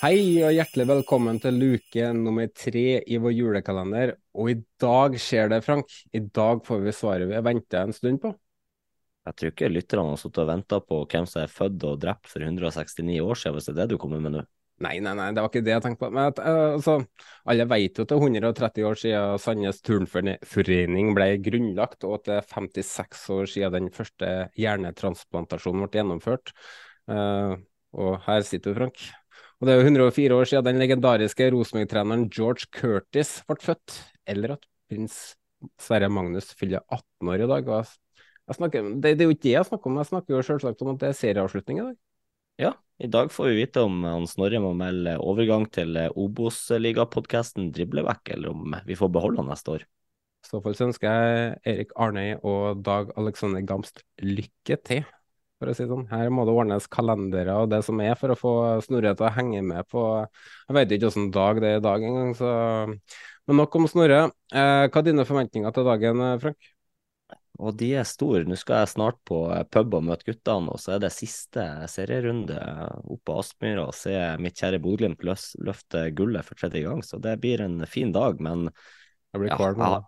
Hei og hjertelig velkommen til luke nummer tre i vår julekalender. Og i dag skjer det, Frank. I dag får vi svaret vi har venta en stund på. Jeg tror ikke lytterne har sittet og venta på hvem som er født og drept for 169 år siden, hvis det er det du kommer med nå. Nei, nei, nei, det var ikke det jeg tenkte på. Men at, eh, altså, alle vet jo at det er 130 år siden Sandnes Turnforening ble grunnlagt, og at det er 56 år siden den første hjernetransplantasjonen ble gjennomført. Uh, og her sitter du, Frank. Og det er jo 104 år siden den legendariske Rosenborg-treneren George Curtis ble født. Eller at prins Sverre Magnus fyller 18 år i dag. Snakker, det, det er jo ikke det jeg snakker om, jeg snakker jo selvsagt om at det er serieavslutning i dag. Ja, i dag får vi vite om han Snorre må melde overgang til Obos-ligapodkasten Driblevekk, eller om vi får beholde han neste år. I så fall så ønsker jeg Erik Arnøy og Dag Alexander Gamst lykke til, for å si det sånn. Her må det ordnes kalendere og det som er for å få Snorre til å henge med på Jeg vet ikke hvilken dag det er i dag engang, så Men nok om Snorre. Eh, hva er dine forventninger til dagen, eh, Frank? Og de er store. Nå skal jeg snart på pub og møte guttene, og så er det siste serierunde oppe på Aspmyra og se mitt kjære Bodø-Glimt løfte gullet for tredje gang. Så det blir en fin dag, men Jeg blir ja, kvalm. nå.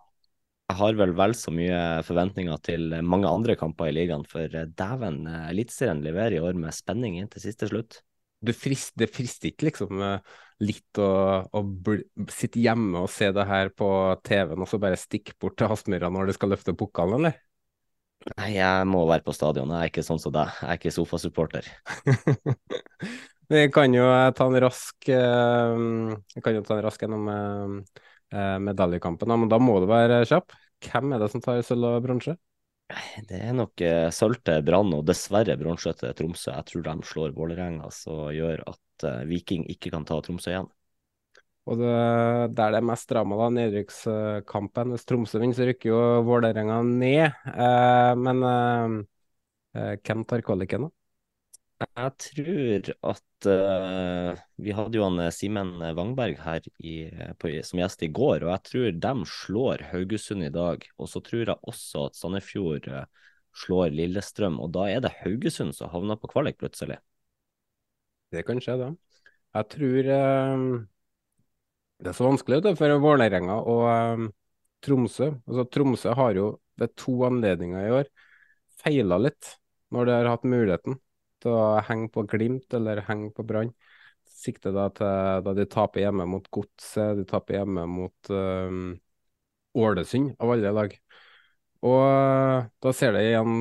Jeg har vel vel så mye forventninger til mange andre kamper i ligaen, for dæven, eh, Eliteserien leverer i år med spenning inn til siste slutt. Frist, det frister ikke liksom eh, litt å, å sitte hjemme og se det her på TV-en og så bare stikke bort til Aspmyra når du skal løfte pokalen, eller? Nei, jeg må være på stadion. Jeg er ikke sånn som deg. Jeg er ikke sofasupporter. Vi kan jo eh, ta en rask eh, Vi kan jo ta en rask gjennom eh, eh, medaljekampen, men da må du være kjapp. Hvem er det som tar sølv og bronse? Det er nok uh, sølv til Brann og dessverre bronse til Tromsø. Jeg tror de slår Vålerenga, som gjør at eh, Viking ikke kan ta Tromsø igjen. Og det, der det er mest drama, da, nedrykkskampen. Hvis Tromsø vinner, så rykker jo Vålerenga ned. Eh, men eh, eh, hvem tar kvaliken, da? Jeg tror at uh, Vi hadde jo han eh, Simen Wangberg her i, på, som gjest i går, og jeg tror de slår Haugesund i dag. Og så tror jeg også at Sandefjord eh, slår Lillestrøm, og da er det Haugesund som havner på kvalik plutselig. Det kan skje, det. Jeg tror uh, det er så vanskelig det, for Vålerenga og uh, Tromsø. Altså, Tromsø har jo ved to anledninger i år feila litt når de har hatt muligheten til å henge på Glimt eller henge på Brann. Sikter da til da de taper hjemme mot Godset, de taper hjemme mot um, Ålesund, av alle lag. Og eh, da ser det igjen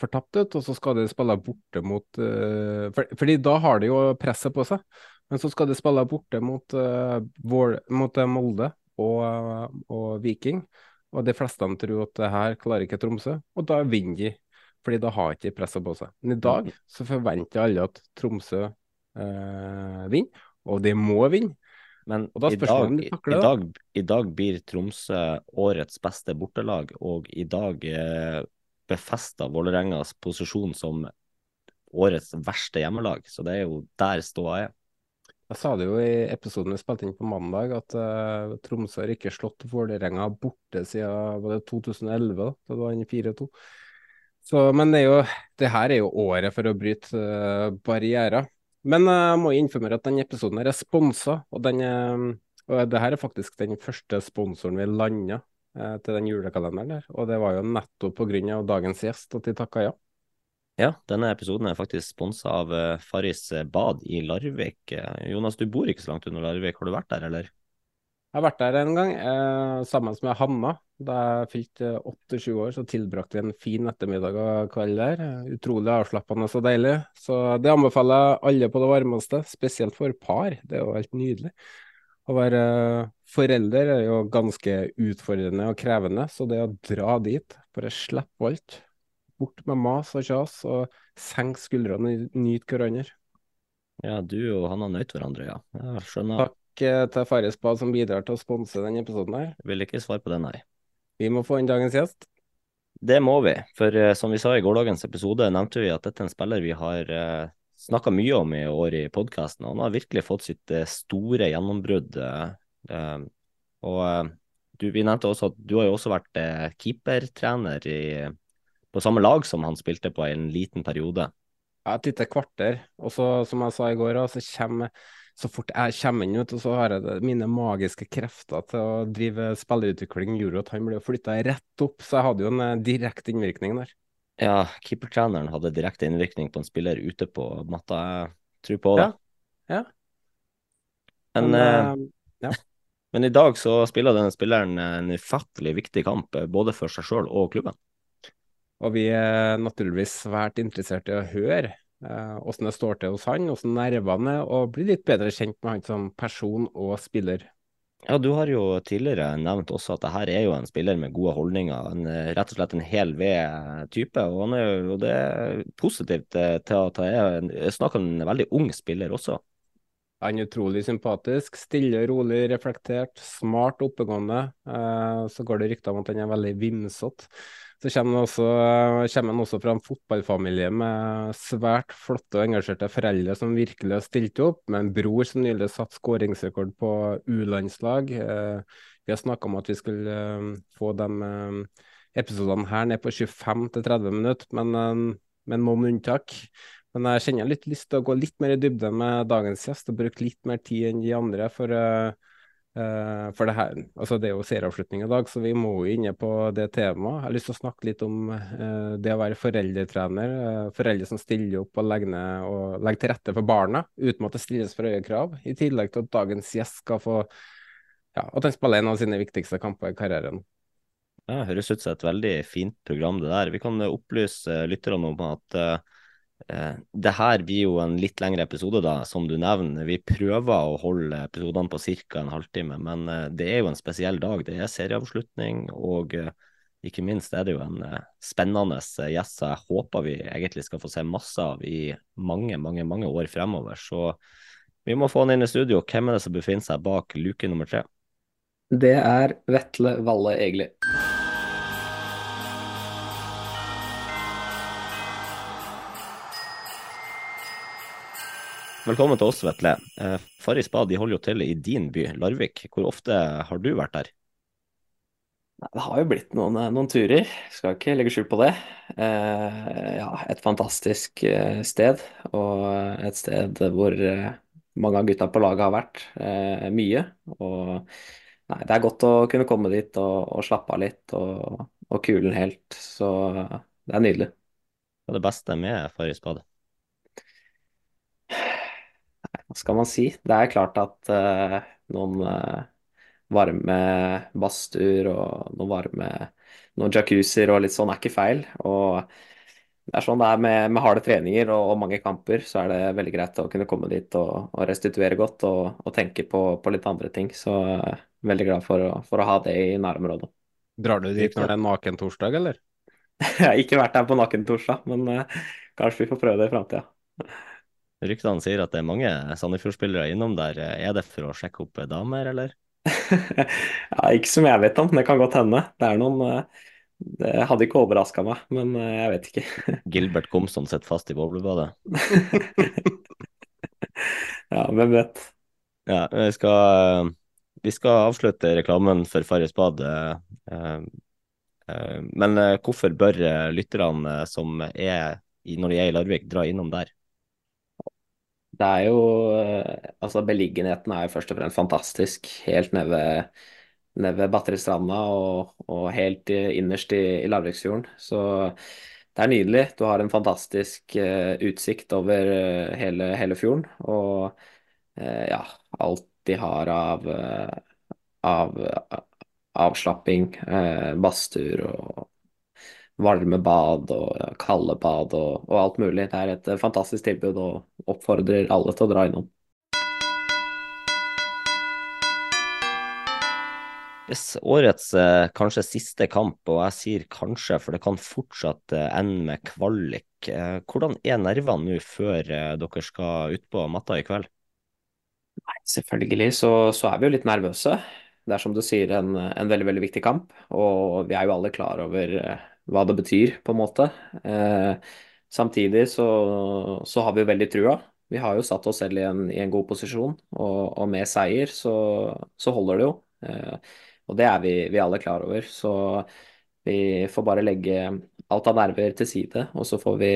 fortapt ut, og så skal de spille borte mot uh, for, Fordi da har de jo presset på seg. Men så skal de spille borte mot, uh, vår, mot Molde og, og Viking. Og de fleste tror at det her klarer ikke Tromsø, og da vinner de. Fordi da har ikke de presset på seg. Men i dag så forventer alle at Tromsø eh, vinner, og de må vinne. Men Og da i spørs det dag, om de takler i, det. dag, i dag blir Tromsø årets beste bortelag, og i dag eh, befester Vålerengas posisjon som årets verste hjemmelag. Så det er jo der ståa er. Jeg sa det jo i episoden vi spilte inn på mandag, at eh, Tromsø har ikke slått Vålerenga borte siden var det 2011, da det var den 4-2. Så, men det, jo, det her er jo året for å bryte uh, barrierer. Men eh, jeg må informere at denne episoden er sponsa, og, den, uh, og det her er faktisk den første sponsoren vi landa uh, til den julekalenderen der. Og det var jo nettopp pga. dagens gjest at de takka ja. Ja, denne episoden er faktisk sponsa av eh, Farris bad i Larvik. Eh, Jonas, du bor ikke så langt unna Larvik, har du vært der, eller? Jeg har vært der en gang, eh, sammen med Hanna. Da jeg fylte 28 år, så tilbrakte vi en fin ettermiddag og kveld der. Utrolig avslappende og deilig. Så det anbefaler jeg alle på det varmeste, spesielt for par. Det er jo helt nydelig. Å være forelder er jo ganske utfordrende og krevende, så det å dra dit, bare slippe alt, bort med mas og kjas, og senke skuldrene og nyte hverandre. Ja, du og han har nøyt hverandre, ja. Jeg skjønner. Takk eh, til Farris Bad som bidrar til å sponse denne episoden her. Vil ikke svare på det, nei. Vi må få inn dagens gjest. Det må vi, for uh, som vi sa i gårsdagens episode, nevnte vi at dette er en spiller vi har uh, eh, snakka mye om i år i podkasten. Han har virkelig fått sitt store gjennombrudd. Og du, vi nevnte også at du har jo også vært keepertrener i på samme lag som han spilte på i en liten periode. Ja, et lite kvarter. Og så, som jeg sa i går, så, kommer, så fort jeg kommer inn, ut, så har jeg det, mine magiske krefter til å drive spillerutvikling gjorde at han ble flytta rett opp, så jeg hadde jo en eh, direkte innvirkning der. Ja, keepertreneren hadde direkte innvirkning på en spiller ute på matta. Jeg tror på det. Ja. ja. Men, men, uh, ja. men, i dag så spiller denne spilleren en ufattelig viktig kamp, både for seg sjøl og klubben. Og vi er naturligvis svært interessert i å høre eh, hvordan det står til hos han, hvordan nervene er, og bli litt bedre kjent med han som person og spiller. Ja, Du har jo tidligere nevnt også at det her er jo en spiller med gode holdninger. En, eh, rett og slett en hel ved-type. og, han er jo, det er positivt eh, til at det er snakk om en veldig ung spiller også. Han er utrolig sympatisk, stille, rolig, reflektert, smart, oppegående. Eh, så går det rykter om at han er veldig vimsete. Så kommer han, også, kommer han også fra en fotballfamilie med svært flotte og engasjerte foreldre som virkelig har stilt opp, med en bror som nylig satte skåringsrekord på U-landslag. Eh, vi har snakka om at vi skulle eh, få de eh, episodene her ned på 25-30 minutter, men med noen unntak. Men jeg kjenner litt lyst til å gå litt mer i dybden med dagens gjest og bruke litt mer tid enn de andre. for Uh, for det her, altså det er jo serieavslutning i dag, så vi må jo inne på det temaet. Jeg har lyst til å snakke litt om uh, det å være foreldretrener. Uh, foreldre som stiller opp og legger, ned, og legger til rette for barna uten at det stilles for høye krav. I tillegg til at dagens gjest skal få ja, at han spiller en av sine viktigste kamper i karrieren. Ja, det høres ut som et veldig fint program, det der. Vi kan opplyse lytterne om at Eh, det her blir jo en litt lengre episode, da, som du nevner. Vi prøver å holde episodene på ca. en halvtime, men eh, det er jo en spesiell dag. Det er serieavslutning, og eh, ikke minst er det jo en spennende gjest jeg håper vi egentlig skal få se masse av i mange, mange, mange år fremover. Så vi må få han inn i studio. Hvem er det som befinner seg bak luke nummer tre? Det er Vetle Valle Egeli. Velkommen til oss, Vetle. Eh, Farris Bad de holder jo til i din by, Larvik. Hvor ofte har du vært der? Det har jo blitt noen, eh, noen turer, skal ikke legge skjul på det. Eh, ja, et fantastisk sted, og et sted hvor mange av gutta på laget har vært eh, mye. Og nei, det er godt å kunne komme dit og, og slappe av litt og, og kulen helt. Så det er nydelig. Hva er det beste med Farris Bad? Hva skal man si? Det er klart at uh, noen uh, varme badstuer og noen varme noen jacuzzier og litt sånn er ikke feil. Og det er sånn det er med, med harde treninger og, og, mange kamper, så er det veldig greit å kunne komme dit og, og restituere godt og, og tenke på, på, litt andre ting. Så uh, veldig glad for, for, å ha det i nærområdet. Drar du dit når det er nakentorsdag, eller? Jeg har ikke vært der på nakentorsdag, men kanskje vi får prøve det i framtida. Ryktene sier at det er mange Sandefjord-spillere innom der. Er det for å sjekke opp damer, eller? ja, ikke som jeg vet om, det kan godt hende. Det er noen eh, Det hadde ikke overraska meg, men eh, jeg vet ikke. Gilbert Komson sitter fast i boblebadet? ja, hvem vet. Ja, vi skal, vi skal avslutte reklamen for Farris bad. Eh, men hvorfor bør lytterne som er når de er i Larvik, dra innom der? Det er jo eh, Altså, beliggenheten er jo først og fremst fantastisk. Helt nede ved ned ved Batteristranda og, og helt innerst i, i Larviksfjorden. Så det er nydelig. Du har en fantastisk uh, utsikt over uh, hele, hele, fjorden. Og uh, ja, alt de har av, av avslapping, badstuer og varme bad og kalde bad og, og, alt mulig. Det er et fantastisk tilbud og oppfordrer alle til å dra innom. Yes, årets eh, kanskje siste kamp, og jeg sier kanskje, for det kan fortsatt eh, ende med kvalik. Eh, hvordan er nervene nå før eh, dere skal ut på matta i kveld? Nei, selvfølgelig så, så, er vi jo litt nervøse. Det er som du sier en, en, veldig veldig viktig kamp, og vi er jo alle klar over eh, hva det betyr, på en måte. Eh, samtidig så, så, har vi jo veldig trua. Vi har jo satt oss selv i en, i en god posisjon, og, og med seier så, så holder det jo. Og det er vi, vi alle klar over. Så vi får bare legge alt av nerver til side, og så får vi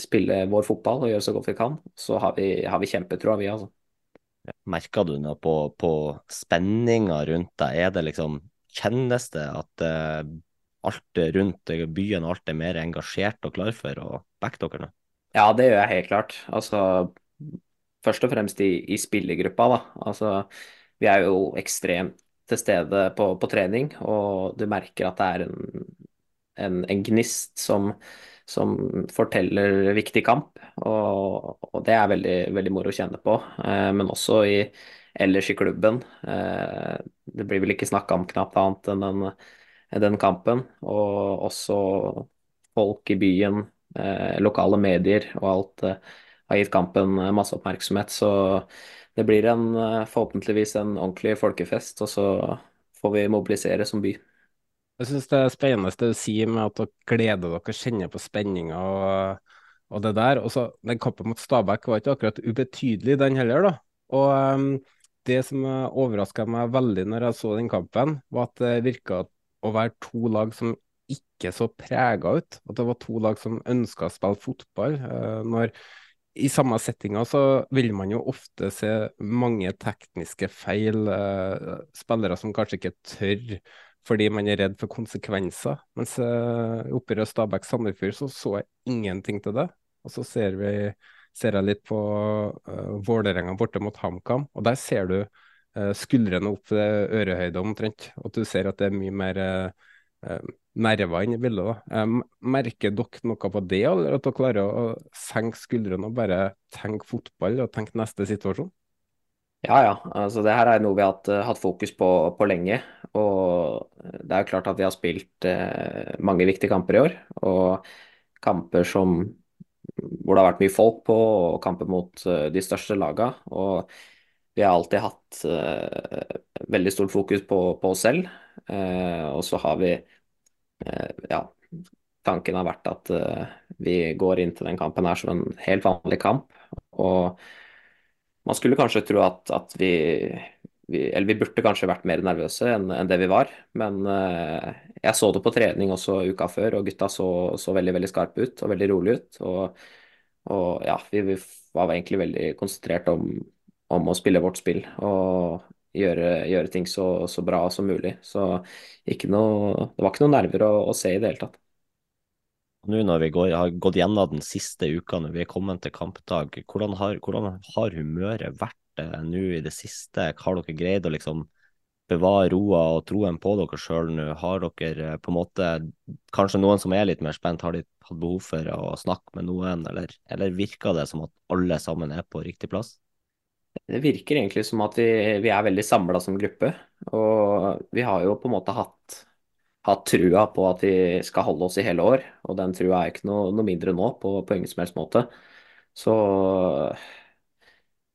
spille vår fotball og gjøre så godt vi kan. Så har vi, har vi kjempetroa, vi, altså. Merker du noe på, på spenninga rundt deg? Er det liksom Kjennes det at uh, alt rundt byen og alt er mer engasjert og klar for å backe dere nå? Ja, det gjør jeg helt klart. Altså, først og fremst i, i spillergruppa, da. Altså, vi er jo ekstremt til stede på, på, trening, og du merker at det er en, en, en gnist som, som, forteller viktig kamp. Og, og, det er veldig, veldig moro å kjenne på. Eh, men også i, ellers i klubben. Eh, det blir vel ikke snakka om knapt annet enn den, den, kampen. Og også folk i byen, eh, lokale medier og alt eh, har gitt kampen masse oppmerksomhet. Så det blir en, eh, forhåpentligvis en ordentlig folkefest, og så får vi mobilisere som by. Jeg syns det er spennende det du sier med at dere gleder dere, kjenner på spenninga og, og, det der. Og så Den kampen mot Stabæk var ikke akkurat ubetydelig, den heller. da. Og um, Det som overraska meg veldig når jeg så den kampen, var at det virka å være to lag som ikke så prega ut. At det var to lag som ønska å spille fotball. Uh, når i samme settinga så vil man jo ofte se mange tekniske feil, eh, spillere som kanskje ikke tør fordi man er redd for konsekvenser. Mens eh, i Stabæk-Sandefjord så så jeg ingenting til det. Og så ser, vi, ser jeg litt på uh, Vålerenga borte mot HamKam, og der ser du skuldrene opp til ørehøyde omtrent. Og du ser at det er mye mer uh, nerver inni bildet. da. Merker dere noe på det, eller at dere klarer å senke skuldrene og bare tenke fotball og tenke neste situasjon? Ja, ja. Altså, det her er noe vi har hatt, hatt fokus på, på, lenge. Og det er jo klart at vi har spilt eh, mange viktige kamper i år. Og kamper som, hvor det har vært mye folk på, og kamper mot uh, de største lagene. Og vi har alltid hatt uh, veldig stort fokus på, på oss selv. Uh, og så har vi uh, ja, tanken har vært at vi går inn til den kampen her som en helt vanlig kamp. Og man skulle kanskje tro at, at vi, vi, Eller vi burde kanskje vært mer nervøse enn, enn det vi var. Men jeg så det på trening også uka før, og gutta så, så veldig veldig skarpe ut og veldig rolig ut. Og, og ja, vi, vi, var egentlig veldig konsentrert om, om å spille vårt spill. Og gjøre, gjøre ting så, så, bra som mulig. Så noe, det var ikke noen nerver å, å, se i det hele tatt. Nå når vi går, har gått gjennom den siste uka, når vi er kommet til kampdag, hvordan har, hvordan har humøret vært det nå i det siste? Har dere greid å liksom bevare roa og troen på dere sjøl nå? Har dere eh, på en måte, kanskje noen som er litt mer spent, har de hatt behov for å snakke med noen, eller, eller virker det som at alle sammen er på riktig plass? Det virker egentlig som at vi, vi er veldig samla som gruppe. Og vi har jo på en måte hatt, hatt, trua på at vi skal holde oss i hele år. Og den trua er ikke noe, noe mindre nå på, på ingen som helst måte. Så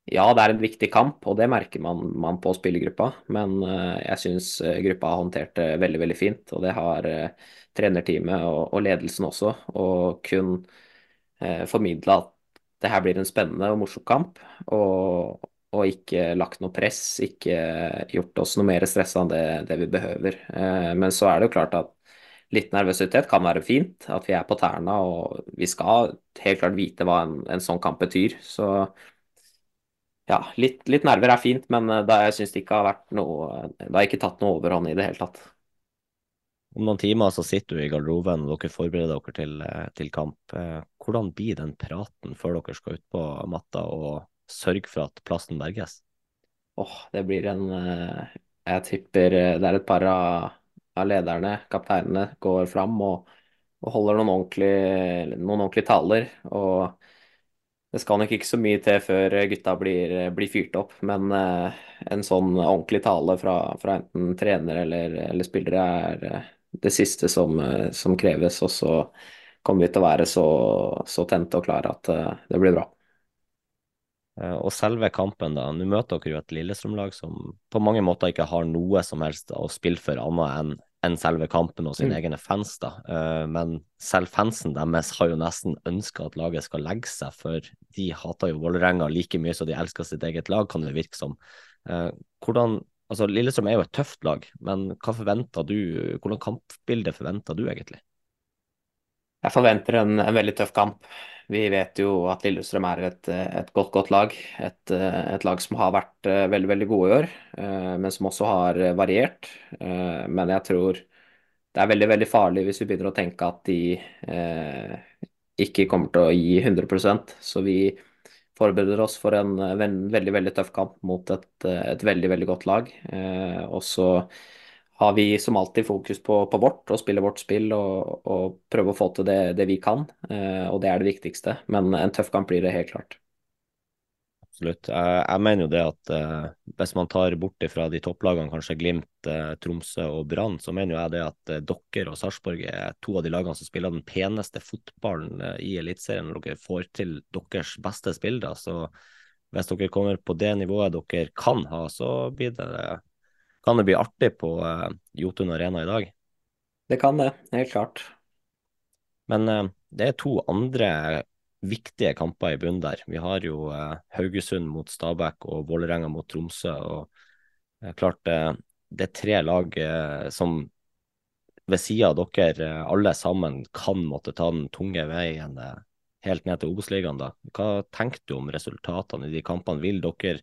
ja, det er en viktig kamp, og det merker man, man på spillergruppa. Men uh, jeg syns eh, gruppa har håndtert det veldig, veldig fint. Og det har uh, trenerteamet og, og, ledelsen også. Og kun uh, formidla at det her blir en spennende og morsom kamp. Og, og, ikke lagt noe press, ikke gjort oss noe mer stressa enn det, det, vi behøver. Eh, men så er det jo klart at litt nervøsitet kan være fint. At vi er på tærne og vi skal helt klart vite hva en, en sånn kamp betyr. Så ja, litt, litt nerver er fint, men eh, da jeg syns det ikke har vært noe Det har ikke tatt noe overhånd i det hele tatt. Om noen timer så sitter du i garderoben og dere forbereder dere til, eh, til kamp. Eh, hvordan blir den praten før dere skal ut på matta og sørge for at plassen berges? Åh, det blir en Jeg tipper det er et par av, lederne, kapteinene, går fram og, og holder noen ordentlige, noen ordentlige taler. og det skal nok ikke så mye til før gutta blir, blir fyrt opp, men eh, en sånn ordentlig tale fra, fra enten trener eller, eller, spillere er eh, det siste som, eh, som, kreves. Og så kommer vi til å være så, så tente og klare at det blir bra. Og selve kampen, da. Nå møter dere jo et Lillestrøm-lag som på mange måter ikke har noe som helst å spille for annet enn enn selve kampen og sine mm. egne fans. da. Men selv fansen deres har jo nesten ønska at laget skal legge seg, for de hater jo Vålerenga like mye som de elsker sitt eget lag, kan det virke som. Hvordan, altså Lillestrøm er jo et tøft lag, men hva forventer du, hvordan kampbilde forventer du egentlig? Jeg forventer en, en veldig tøff kamp. Vi vet jo at Lillestrøm er et, et godt, godt lag. Et, et, lag som har vært eh, veldig, veldig gode i år, eh, men som også har variert. Eh, men jeg tror det er veldig, veldig farlig hvis vi begynner å tenke at de ikke kommer til å gi 100% Så vi forbereder oss for en, en veldig, veldig tøff kamp mot et, et veldig, veldig godt lag. og så har vi som alltid fokus på, på vårt og spille vårt spill og, og prøve å få til det, det vi kan. Eh, og det er det viktigste. Men en tøff kamp blir det helt klart. Absolutt. Jeg, jeg mener jo det at eh, hvis man tar bort fra de topplagene, kanskje Glimt, eh, Tromsø og Brann, så mener jeg det at eh, dere og Sarpsborg er to av de lagene som spiller den peneste fotballen eh, i Eliteserien når dere får til deres beste spill. Da. Så hvis dere kommer på det nivået dere kan ha, så blir det kan det bli artig på uh, Jotun Arena i dag? Det kan det, helt klart. Men uh, det er to andre viktige kamper i bunnen der. Vi har jo uh, Haugesund mot Stabæk og Vålerenga mot Tromsø. og uh, klart Det er tre lag som ved sida av dere alle sammen kan måtte ta den tunge veien helt ned til Obos-ligaen. Hva tenker du om resultatene i de kampene? Vil dere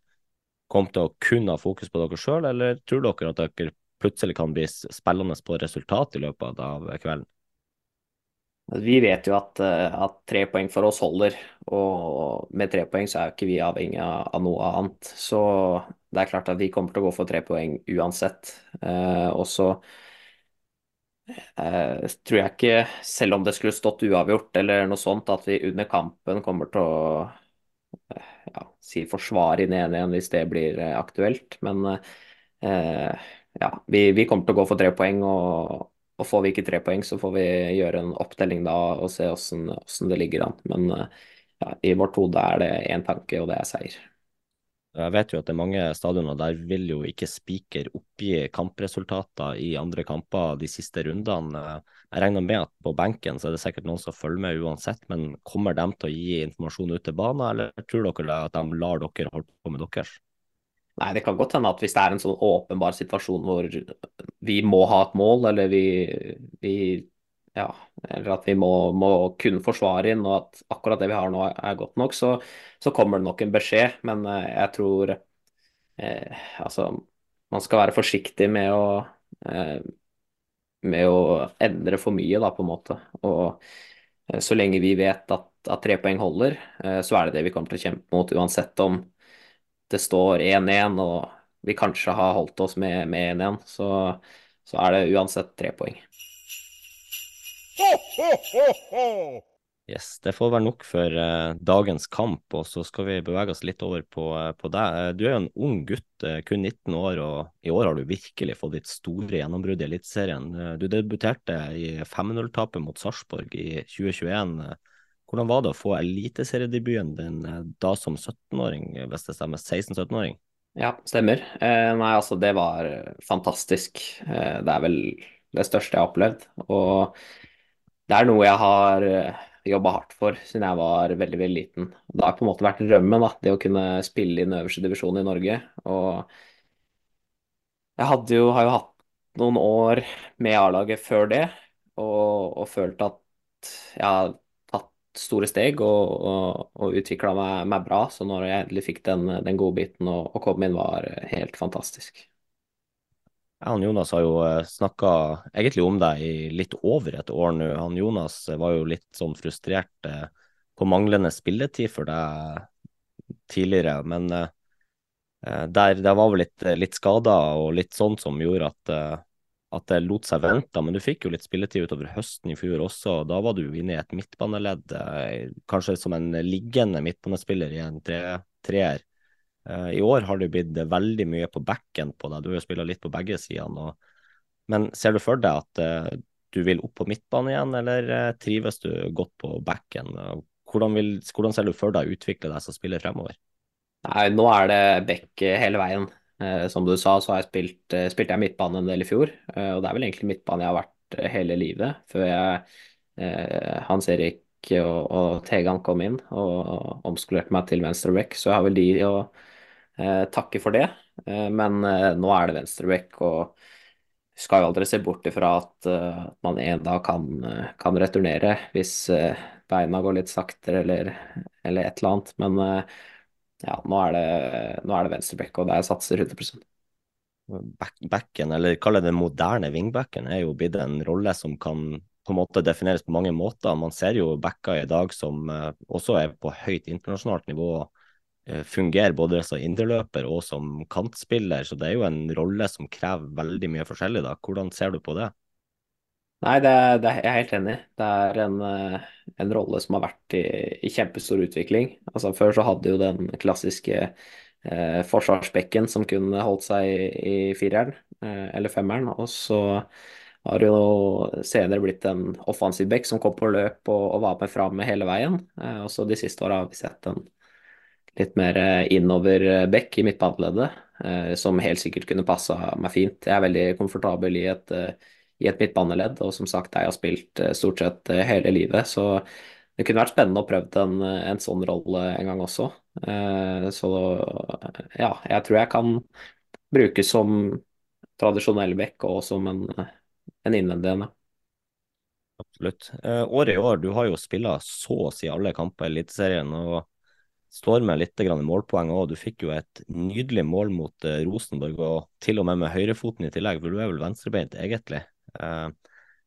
komme til å kun ha fokus på dere sjøl, eller tror dere at dere plutselig kan bli spillende på resultat i løpet av kvelden? Vi vet jo at, eh, at, tre poeng for oss holder, og med tre poeng så er jo ikke vi avhengig av noe annet. Så det er klart at vi kommer til å gå for tre poeng uansett. Eh, og så eh, tror jeg ikke, selv om det skulle stått uavgjort eller noe sånt, at vi under kampen kommer til å ja, si forsvare inn 1-1 hvis det blir eh, aktuelt. Men eh, ja, vi, vi, kommer til å gå for tre poeng. Og, og, får vi ikke tre poeng, så får vi gjøre en opptelling da og se hvordan det ligger an. Men eh, ja, i vårt hode er det én tanke, og det er seier. Jeg vet jo at det er mange stadioner der vil jo ikke spiker oppgi kampresultater i andre kamper de siste rundene. Jeg regner med at på benken så er det sikkert noen som følger med uansett, men kommer de til å gi informasjon ut til banen, eller tror dere at de lar dere holde på med deres? Nei, det kan godt hende at hvis det er en sånn åpenbar situasjon hvor vi må ha et mål, eller vi, vi ja, eller at vi må, må kunne forsvare inn, og at akkurat det vi har nå er godt nok, så, så kommer det nok en beskjed. Men eh, jeg tror eh, altså man skal være forsiktig med å, eh, med å endre for mye, da, på en måte. Og eh, så lenge vi vet at, at tre poeng holder, eh, så er det det vi kommer til å kjempe mot, uansett om det står 1-1 og vi kanskje har holdt oss med 1-1, så, så er det uansett tre poeng. Yes, Det får være nok for uh, dagens kamp, og så skal vi bevege oss litt over på, uh, på deg. Uh, du er jo en ung gutt, kun 19 år, og i år har du virkelig fått ditt store gjennombrudd i Eliteserien. du debuterte i 5-0-tapet mot Sarpsborg i 2021. Hvordan var det å få eliteseriedebuten din da som 17-åring, hvis det stemmer? 16-17-åring? Ja, stemmer. nei, altså det var fantastisk. det er vel det største jeg har opplevd. Og det er noe jeg har eh, jobba hardt for siden jeg var veldig veldig liten. Det har på en måte vært drømmen, da, det å kunne spille i den øverste divisjonen i Norge. Og jeg jo, har jo hatt noen år med A-laget før det, og, og, følt at jeg tatt store steg og, og, og utvikla meg, meg, bra. Så når jeg endelig fikk den, den godbiten og, og kom inn, var helt fantastisk. Jeg og Jonas har jo snakka egentlig om deg i litt over et år nå. Han Jonas var jo litt sånn frustrert på manglende spilletid for deg tidligere, men der, der var vel litt, litt skader og litt sånn som gjorde at at det lot seg vente, men du fikk jo litt spilletid utover høsten i fjor også. Da var du inne i et midtbaneledd, eh, kanskje som en liggende midtbanespiller i en tre, treer. Eh, I år har det blitt veldig mye på backen på deg, du har jo spilt litt på begge sidene. Men ser du for deg at eh, du vil opp på midtbane igjen, eller trives du godt på backen? Hvordan, vil, hvordan ser du for deg å utvikle deg som spiller fremover? Nei, nå er det back hele veien. Eh, som du sa, så jeg spilt, eh, spilte jeg midtbane en del i fjor, eh, og det er vel egentlig midtbane jeg har vært hele livet, før jeg, Hans Erik og, og Tegan kom inn og omskolerte meg til venstreback, så jeg har vel de å takke for det. men nå er det venstreback, og skal jo aldri se bort ifra at man en dag kan, kan returnere hvis beina går litt saktere eller, eller, et eller annet. Men ja, nå er det, nå det venstreback, og der satser 100 Back, Backen, eller kall det den moderne wingbacken, er jo blitt en rolle som kan på en måte defineres på mange måter. Man ser jo backer i dag som uh, også er på høyt internasjonalt nivå. Uh, fungerer både som indreløper og som kantspiller, så det er jo en rolle som krever veldig mye forskjellig. da. Hvordan ser du på det? Nei, det, det, jeg er helt enig. Det er en, eh, en rolle som har vært i, i, kjempestor utvikling. Altså, før så hadde jo den klassiske eh, forsvarsbekken som kunne holdt seg i, i fireren eh, eller femmeren. Og så har det jo senere blitt en offensiv bekk som kom på løp og, og var med fram hele veien. Eh, og så de siste åra har vi sett en litt mer eh, innover bekk i midtbaneleddet, eh, som helt sikkert kunne passa meg fint. Jeg er veldig komfortabel i et i et midtbaneledd, og som sagt, jeg har spilt eh, stort sett eh, hele livet. Så det kunne vært spennende å prøve en, en sånn rolle en gang også. Eh, så ja, jeg tror jeg kan brukes som tradisjonell back og som en, en innvendig en. Absolutt. Året i år, du har jo spilla så å si alle kamper i Eliteserien. og står med litt målpoeng òg. Du fikk jo et nydelig mål mot Rosenborg, og til og med med høyrefoten i tillegg, for du er vel venstrebeint egentlig. Eh,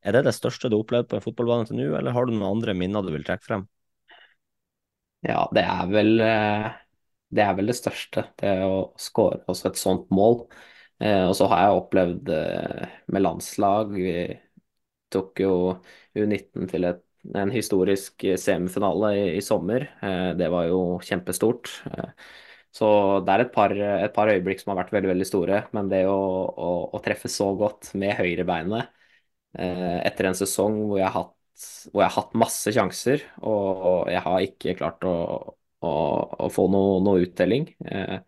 er det det største du har opplevd på en fotballbane til nå, eller har du noen andre minner du vil trekke frem? Ja, det er vel eh, det, er vel det største. Det å skåre også et sånt mål. Eh, og så har jeg opplevd med landslag. Vi tok jo U19 til et, en historisk semifinale i, i sommer. Det var jo kjempestort. Så det er et par, et par, øyeblikk som har vært veldig veldig store. Men det å, å, å treffe så godt med høyrebeinet etter en sesong hvor jeg hatt, hvor jeg har hatt masse sjanser, og jeg har ikke klart å, å, å få noe, noe uttelling. Eh,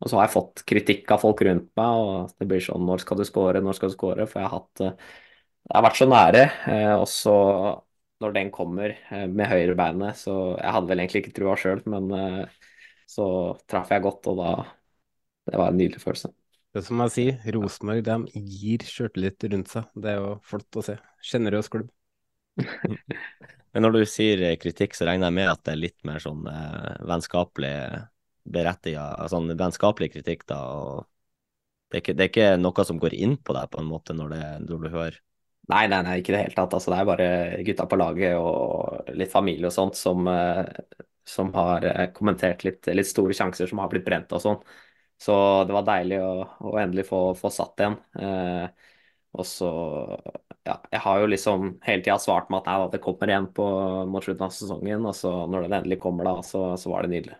og så har jeg fått kritikk av folk rundt meg, og det blir sånn Når skal du score, når skal du score? For jeg har hatt Jeg har vært så nære. Eh, og så, når den kommer med høyrebeinet, så Jeg hadde vel egentlig ikke trua sjøl, men så traff jeg godt, og da Det var en nydelig følelse. Det er som jeg sier, Rosenborg de gir sjøltillit rundt seg. Det er jo flott å se. Sjenerøs klubb. Men når du sier eh, kritikk, så regner jeg med at det er litt mer sånn eh, vennskapelig berettiga, sånn vennskapelig kritikk, da. og det er, ikke, det er, ikke, noe som går inn på deg på en måte når, det, når du hører Nei, nei, nei, ikke i det hele tatt. Altså, det er bare gutta på laget og litt familie og sånt som, eh, som har eh, kommentert litt, litt, store sjanser som har blitt brent og sånn. Så det var deilig å, å endelig få, få, satt igjen. Eh, og så Ja, jeg har jo liksom hele tida svart med at det kommer igjen på, mot slutten av sesongen. Og så når den endelig kommer, da, så, så var det nydelig.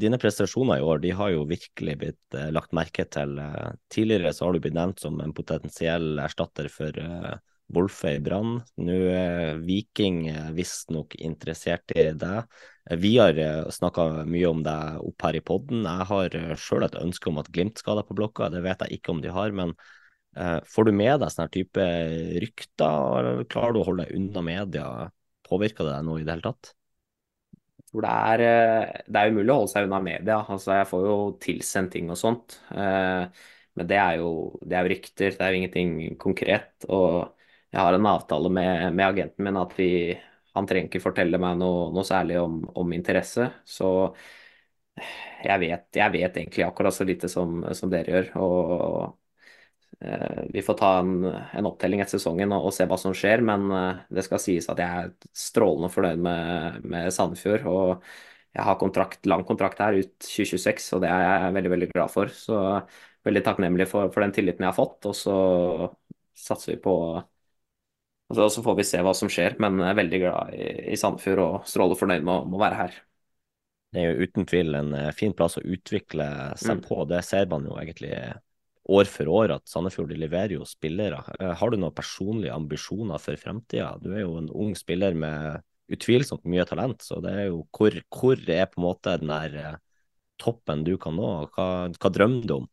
Dine prestasjoner i år de har jo virkelig blitt eh, lagt merke til. Eh, tidligere så har du blitt nevnt som en potensiell erstatter for eh, Wolfe i Brann. Nå er Viking visstnok interessert i deg. Vi har eh, snakka mye om deg opp her i podden. Jeg har eh, sjøl et ønske om at Glimt skal deg på blokka, det vet jeg ikke om de har. Men uh, får du med deg sånne type rykter, eller klarer du å holde deg unna media? Påvirker det deg noe i det hele tatt? Det er, det er umulig å holde seg unna media. Altså, jeg får jo tilsendt ting og sånt. Men det er, jo, det er jo rykter, det er jo ingenting konkret. Og jeg har en avtale med, med agenten min at vi han trenger ikke fortelle meg noe, noe særlig om, om, interesse. Så jeg vet, jeg vet, egentlig akkurat så lite som, som dere gjør. Og eh, vi får ta en, en, opptelling etter sesongen og, og, se hva som skjer. Men eh, det skal sies at jeg er strålende fornøyd med, med Sandefjord. Og jeg har kontrakt, lang kontrakt her ut 2026, og det er jeg veldig, veldig glad for. Så veldig takknemlig for, for den tilliten jeg har fått. Og så satser vi på og så får vi se hva som skjer, men jeg er veldig glad i, i Sandefjord og stråler fornøyd med, med, å være her. Det er jo uten tvil en eh, fin plass å utvikle seg mm. på. Det ser man jo egentlig år for år at Sandefjord leverer jo spillere. Eh, har du noen personlige ambisjoner for fremtida? Du er jo en ung spiller med utvilsomt mye talent, så det er jo hvor, hvor er på en måte den der eh, toppen du kan nå? Hva, hva drømmer du om?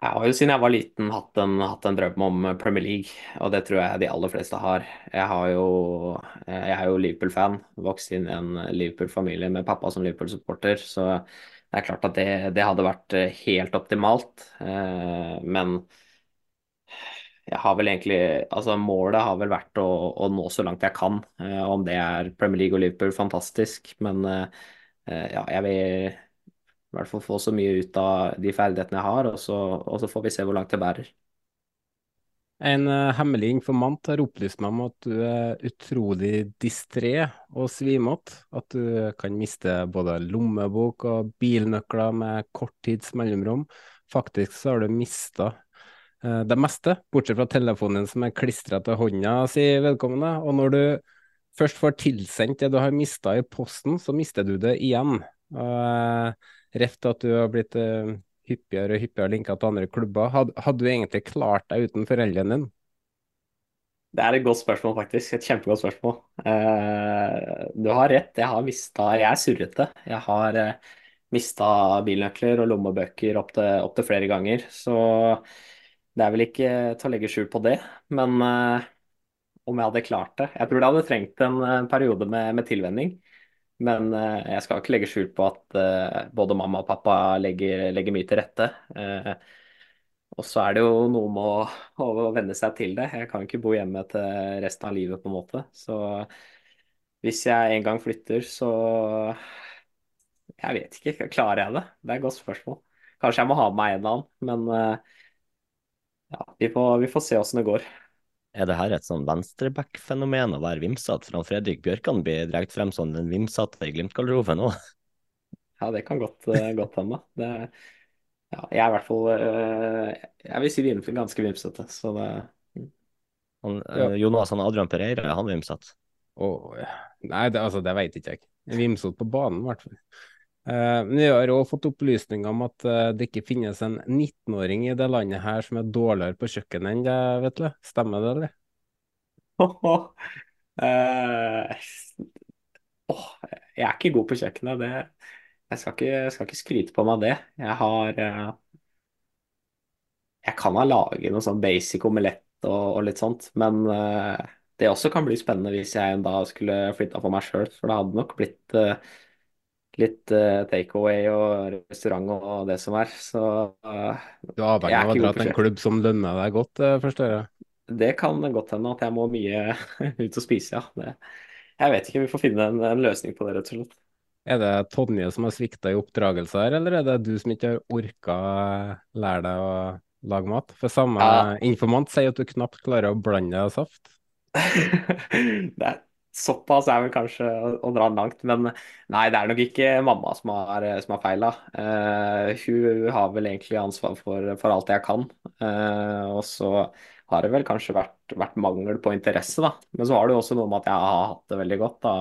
Jeg har jo siden jeg var liten hatt en, hatt en, drøm om Premier League, og det tror jeg de aller fleste har. Jeg, har jo, jeg er jo Liverpool-fan, vokst inn i en Liverpool-familie med pappa som Liverpool-supporter, så det er klart at det, det, hadde vært helt optimalt. Eh, men jeg har vel egentlig Altså, målet har vel vært å, å nå så langt jeg kan. Eh, om det er Premier League og Liverpool, fantastisk, men eh, ja, jeg vil i hvert fall få så mye ut av de ferdighetene jeg har, og så, og så får vi se hvor langt det bærer. En uh, hemmelig informant har opplyst meg om at du er utrolig distré og svimete. At du kan miste både lommebok og bilnøkler med kort tids mellomrom. Faktisk så har du mista uh, det meste, bortsett fra telefonen din som er klistra til hånda, sier vedkommende. Og når du først får tilsendt det du har mista i posten, så mister du det igjen. Uh, Ref til at du har blitt uh, hyppigere og hyppigere linka til andre klubber. Had, hadde du egentlig klart deg uten foreldrene dine? Det er et godt spørsmål, faktisk. Et kjempegodt spørsmål. Uh, du har rett, jeg har mista Jeg er surrete. Jeg har uh, eh, mista bilnøkler og lommebøker opptil opp til flere ganger. Så det er vel ikke til å legge skjul på det. Men uh, om jeg hadde klart det Jeg tror det hadde trengt en, en periode med, med tilvenning. Men uh, jeg skal ikke legge skjul på at uh, både mamma og pappa legger, legger mye til rette. Uh, og så er det jo noe med å, å, venne seg til det. Jeg kan ikke bo hjemme til resten av livet, på en måte. Så hvis jeg en gang flytter, så Jeg vet ikke, klarer jeg det? Det er et godt spørsmål. Kanskje jeg må ha med meg en eller annen, men ja, vi får, vi får se åssen det går. Er det her et sånn venstreback-fenomen å være vimsete? For han Fredrik Bjørkan blir dratt frem som den vimsete i Glimt-garderoben òg. Ja, det kan godt, uh, godt hende. Ja, jeg er i hvert fall uh, Jeg vil si vim, ganske vimsete, så det mm. han, ja. Jonas han Adrian Pereira, er han vimsete? Oh, nei, det, altså, det veit ikke jeg. Vimsete på banen, i hvert fall. Uh, men vi har òg fått opplysninger om at uh, det ikke finnes en 19-åring i det landet her som er dårligere på kjøkkenet enn deg, vet du. Stemmer det, eller? Oh, uh, oh, jeg er ikke god på kjøkkenet. Det, jeg, skal ikke, jeg, skal ikke, skryte på meg det. Jeg har Jeg kan ha laget noe sånn basic omelett og, og litt sånt, men det også kan bli spennende hvis jeg en dag skulle flytta for meg sjøl, for det hadde nok blitt litt uh, takeaway og restaurant og det som er. Så uh, Du er avhengig av å dra til en klubb som lønner deg godt, uh, forstår jeg? Det kan godt hende at jeg må mye ut og spise, ja. Det, jeg vet ikke, vi får finne en, en, løsning på det, rett og slett. Er det Tonje som har svikta i oppdragelse her, eller er det du som ikke har orka lære deg å lage mat? For samme ja. informant sier at du knapt klarer å blande saft. det er Såpass er vel kanskje å, dra langt, men nei, det er nok ikke mamma som har, som har feila. Uh, hun har vel egentlig ansvar for, for alt jeg kan. Uh, og så har det vel kanskje vært, vært, mangel på interesse, da. Men så har det jo også noe med at jeg har hatt det veldig godt. da.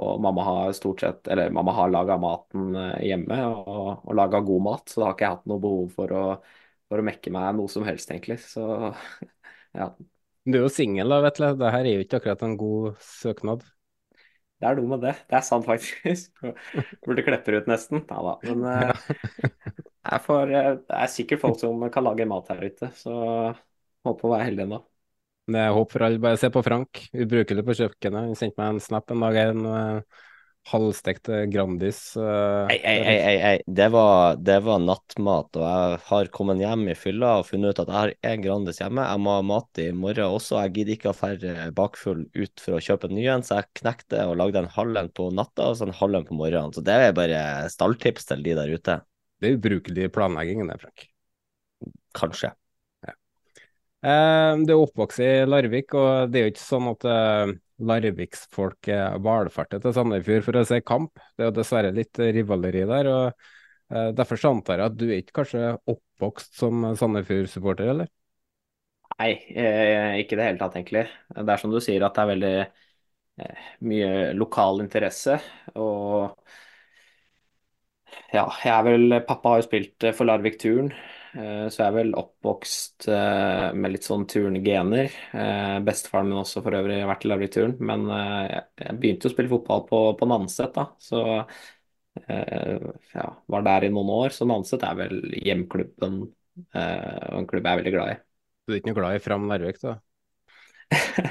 Og mamma har stort sett, eller mamma har laga maten eh, hjemme og, og laga god mat, så da har ikke jeg hatt noe behov for å, for å mekke meg noe som helst, egentlig. Så ja, du er jo singel, da, du. Det her er jo ikke akkurat en god søknad. Det er noe med det. Det er sant, faktisk. Burde klepper ut nesten. Ja da. Men uh, jeg får, eh, det er sikkert folk som kan lage mat her ute, så håper å være heldig ennå. Det er håp for alle. Bare se på Frank, ubrukelig på kjøkkenet. Han sendte meg en snap en dag her halvstekt eh, Grandis. eh, Ei, ei, ei. Det var, det var nattmat, og jeg har kommet hjem i fylla og funnet ut at jeg har en Grandis hjemme. Jeg må ha mat i morgen også. Jeg gidder ikke å ferde bakfull ut for å kjøpe en ny en, så jeg knekte og lagde en halv en på natta og så en halv en på morgenen. Så det er bare stalltips til de der ute. Det er ubrukelig planlegging, det, Frank. Kanskje. Eh, det er oppvokst i Larvik, og det er jo ikke sånn at eh, Larviksfolk eh, valfarter til Sandefjord for å se kamp. Det er jo dessverre litt rivaleri der. og eh, Derfor så antar jeg at du er ikke kanskje oppvokst som Sandefjord-supporter, eller? Nei, eh, ikke i det hele tatt, egentlig. Det er som du sier, at det er veldig eh, mye lokal interesse. Og ja, jeg er vel Pappa har jo spilt for Larvik Turn, så jeg er vel oppvokst eh, med litt sånn turngener. Eh, Bestefaren min også for øvrig har vært i Larvik Turn, men eh, jeg- begynte jo å spille fotball på, på Nanset, da. Så eh, ja, var der i noen år. Så Nanset er vel hjemklubben eh, og en klubb jeg er veldig glad i. Du er ikke noe glad i Fram Narvik, da?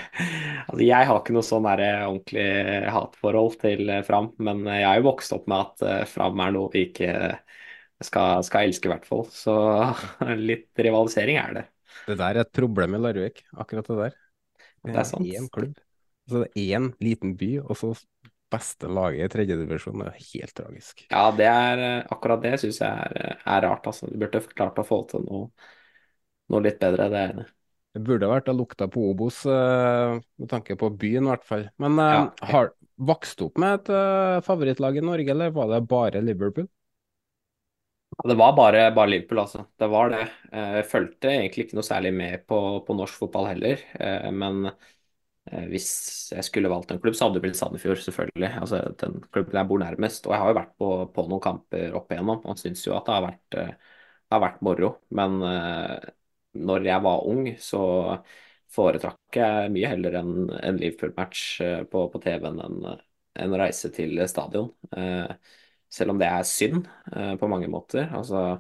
Altså, jeg har ikke noe sånn ordentlig hatforhold til eh, Fram, men jeg er jo vokst opp med at eh, Fram er noe vi ikke skal, skal elske, i hvert fall. Så litt rivalisering er det. Det der er et problem i Larvik, akkurat det der. Det er sant. Én klubb. Så det er én liten by, og så beste laget i tredjedivisjon. Det er helt tragisk. Ja, det er akkurat det syns jeg er, er rart, altså. Du burde klart å få til noe, noe litt bedre, det er enig. Det burde vært å lukta på Obos, eh, med tanke på byen i hvert fall. Men eh, Ja. har vokst opp med et eh, favorittlag i Norge, eller var det bare Liverpool? Det var bare, bare Liverpool, altså. Det var det. Eh, Jeg fulgte egentlig ikke noe særlig med på, på norsk fotball heller. Eh, Men eh, hvis jeg skulle valgt en klubb, så hadde det blitt Sandefjord, selvfølgelig. Altså den klubben jeg bor nærmest. Og jeg har jo vært på, på noen kamper opp igjennom og syns jo at det har vært, det har vært moro. Men når jeg var ung, så foretrakk jeg mye heller en, en Liverpool-match på, på TV-en enn en reise til stadion. Eh, Selv om det er synd eh, på mange måter. Altså,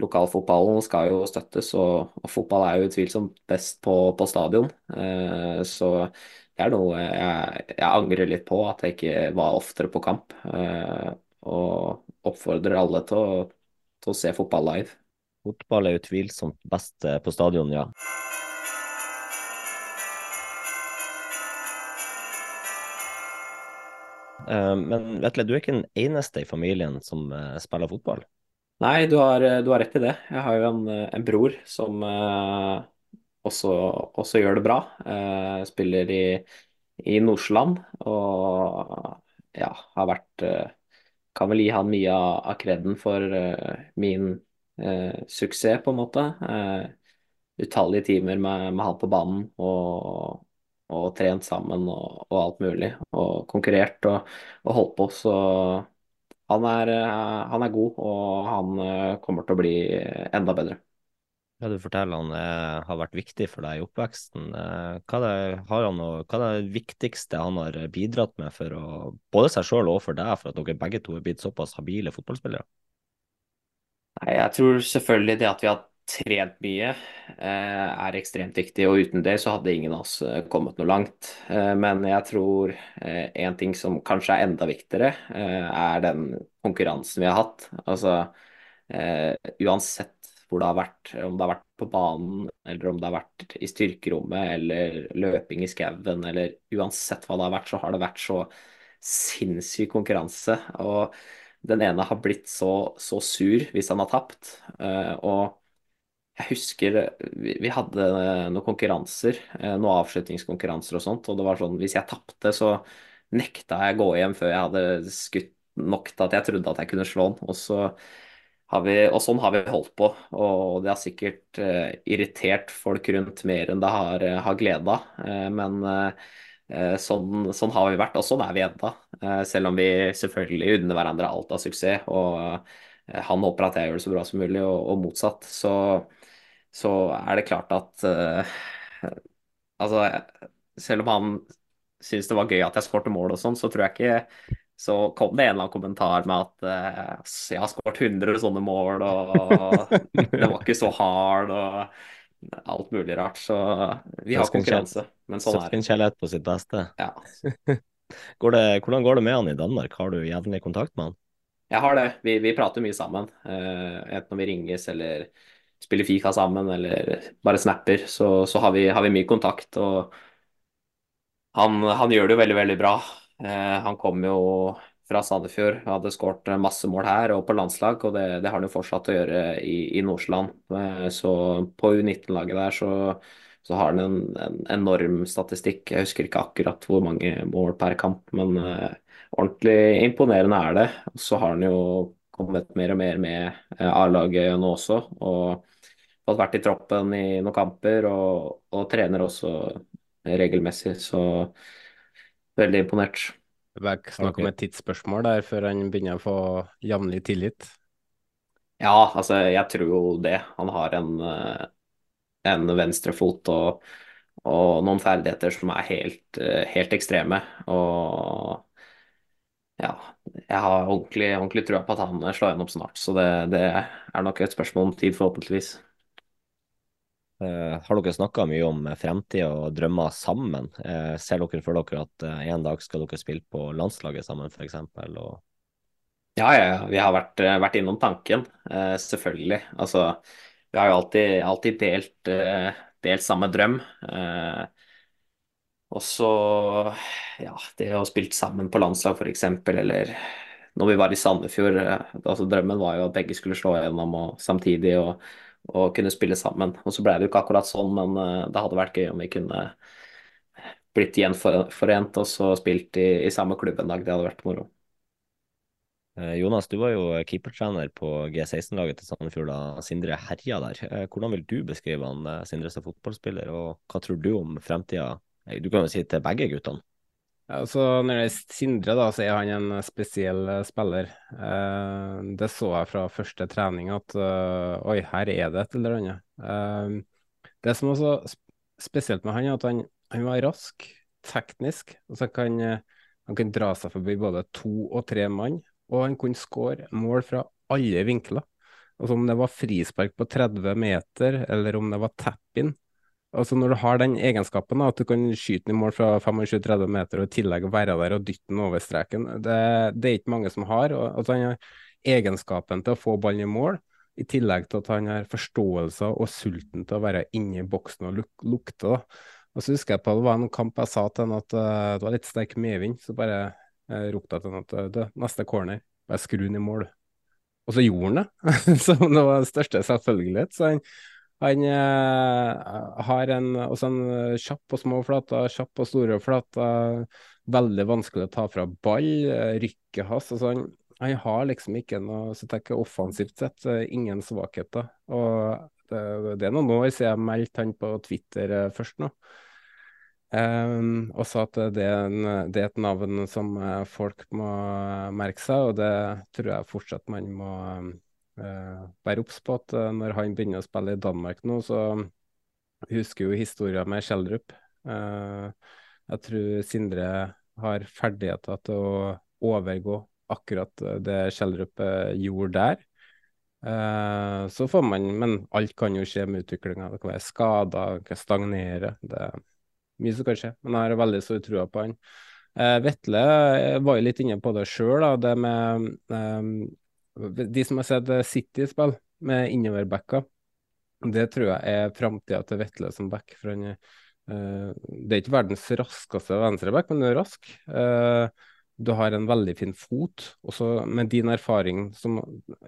lokalfotballen skal jo støttes, og, og fotball er jo utvilsomt best på, på stadion. Eh, så det er noe jeg, jeg angrer litt på, at jeg ikke var oftere på kamp. Eh, og oppfordrer alle til å, til å se fotball live. Fotball er utvilsomt best på stadion, ja. Men Vetle, du er ikke den eneste i familien som eh, spiller fotball. Nei, du har, du har rett i det. Jeg har jo en, en bror som eh, også, også gjør det bra. Eh, spiller i, i Nordsjøland og ja, har vært eh, Kan vel gi han mye av, kreden for eh, min eh, suksess, på en måte. Eh, utallige timer med, med han på banen og, og trent sammen og, og alt mulig. Og konkurrert og, og holdt på. Så han er, eh, han er god, og han eh, kommer til å bli enda bedre. Ja, du forteller han er, har vært viktig for deg i oppveksten. Eh, hva, er han, hva er det viktigste han har bidratt med for å, både seg sjøl og for deg, for at dere begge to er blitt såpass habile fotballspillere? Nei, jeg tror selvfølgelig det at vi har trent mye eh, er ekstremt viktig, og uten det så hadde ingen av oss eh, kommet noe langt. Eh, men jeg tror en ting som kanskje er enda viktigere, er den konkurransen vi har hatt. Altså uansett hvor det har vært, om det har vært på banen, eller om det har vært i styrkerommet, eller løping i skauen, eller uansett hva det har vært, så har det vært så sinnssyk konkurranse. Og den ene har blitt så, så sur hvis han har tapt. Og jeg husker vi, hadde noen konkurranser, eh, noen avslutningskonkurranser og sånt, og det var sånn hvis jeg tapte, så nekta jeg å gå hjem før jeg hadde skutt nok til at jeg trodde at jeg kunne slå den. Og så har vi, og sånn har vi holdt på, og det har sikkert eh, irritert folk rundt mer enn det har, eh, har gleda. Eh, men eh, sånn, sånn har vi vært, og sånn er vi. Eh, selv om vi selvfølgelig unner hverandre alt av suksess, og eh, han håper at jeg gjør det så bra som mulig, og, og motsatt. Så, så er det klart at uh, Altså, selv om han syntes det var gøy at jeg skårte mål og sånn, så tror jeg ikke så kom det en eller annen kommentar med at uh, jeg har skåret 100 sånne mål, og det var ikke så hard, og alt mulig rart. Så vi har konkurranse, men sånn er det. Søskenkjærlighet på sitt beste. Ja. Går det, hvordan går det med han i Danmark? Har du jevnlig kontakt med han? Jeg har det. Vi, vi prater mye sammen. Uh, enten når vi ringes eller spiller Fika sammen eller bare snapper, så, så har, vi, har, vi, mye kontakt. Og han, han gjør det jo veldig, veldig bra. Eh, han kom jo fra Sandefjord, hadde skåret masse mål her og på landslag, og det, det har han jo fortsatt å gjøre i, i Nordsjøland. Eh, så på U19-laget der så så har han en, en, enorm statistikk. Jeg husker ikke akkurat hvor mange mål per kamp, men eh, ordentlig imponerende er det. Så har han jo kommet mer og mer med uh, A-laget nå også, og fått vært i troppen i noen kamper, og, og trener også regelmessig, så veldig imponert. Det snakk om et tidsspørsmål der før han begynner å få jevnlig tillit? Ja, altså jeg tror jo det. Han har en uh, en venstrefot og, og noen ferdigheter som er helt, eh, helt ekstreme. Og ja, jeg har ordentlig, ordentlig trua på at han slår gjennom snart. Så det, det, er nok et spørsmål om tid, forhåpentligvis. Uh, har dere snakka mye om fremtid og drømmer sammen? Uh, ser dere for dere at en dag skal dere spille på landslaget sammen, f.eks.? Og... Ja, ja, vi har vært, vært innom tanken, selvfølgelig. Altså, vi har jo alltid, alltid delt, delt, samme drøm. Og så, ja, det å spilt sammen på landslag f.eks., eller når vi var i Sandefjord altså Drømmen var jo at begge skulle slå gjennom og, samtidig og, og, kunne spille sammen. Og så ble det jo ikke akkurat sånn, men det hadde vært gøy om vi kunne blitt gjenforent og så spilt i, i samme klubb en dag. Det hadde vært moro. Eh, Jonas, du var jo keepertrener på G16-laget til Sandefjord da Sindre herja der. Eh, hvordan vil du beskrive han eh, Sindre som fotballspiller, og hva tror du om fremtida? Du kan jo si til begge guttene. Altså, når det er Sindre, da, så er han en spesiell spiller. Eh, det så jeg fra første trening at uh, oi, her er det et eller annet. Eh, det som er så spesielt med han, er at han, han var rask, teknisk. og så kan han kan dra seg forbi både to og tre mann og han kunne skåre mål fra alle vinkler. Altså Om det var frispark på 30 meter, eller om det var tap-in. Altså Når du har den egenskapen, at du kan skyte den i mål fra 25-30 meter og i tillegg være der og dytte den over streken, det, det er ikke mange som har. Altså Han har egenskapen til å få ballen i mål, i tillegg til at han har forståelse og sulten til å være inni boksen og luk lukte. da. Og så husker jeg på det var en kamp jeg sa til han at uh, det var litt sterk medvind, så bare uh, ropte til han at det, neste corner, bare skru den i mål. Og så gjorde han det, som det var den største selvfølgelighet. Så han, han eh, har en, også en kjapp på små flater, kjapp på store flater. Veldig vanskelig å ta fra ball. Eh, rykket hans. Altså han, han, har liksom ikke noe så tenker jeg offensivt sett eh, ingen svakheter. Og det, det er noen år siden jeg meldte han på Twitter eh, først nå. Um, og sa at det er, en, det er, et navn som folk må merke seg, og det tror jeg fortsatt man må uh, være obs på. at uh, Når han begynner å spille i Danmark nå, så husker jo historien med Schjelderup. jeg tror Sindre har ferdigheter til å overgå akkurat det Schjelderup gjorde der. så får man, Men alt kan jo skje med utviklinga. Det kan være skader, det kan stagnere. det mye som kan skje, men jeg har veldig stor trua på han. Eh, Vetle eh, var jo litt inne på det sjøl, det med eh, De som har sett City spille med innoverbacker, det tror jeg er framtida til Vetle som back. for han Uh, Det er ikke verdens raskeste venstreback, men han er rask. Uh, du har en veldig fin fot. Også med din erfaring som,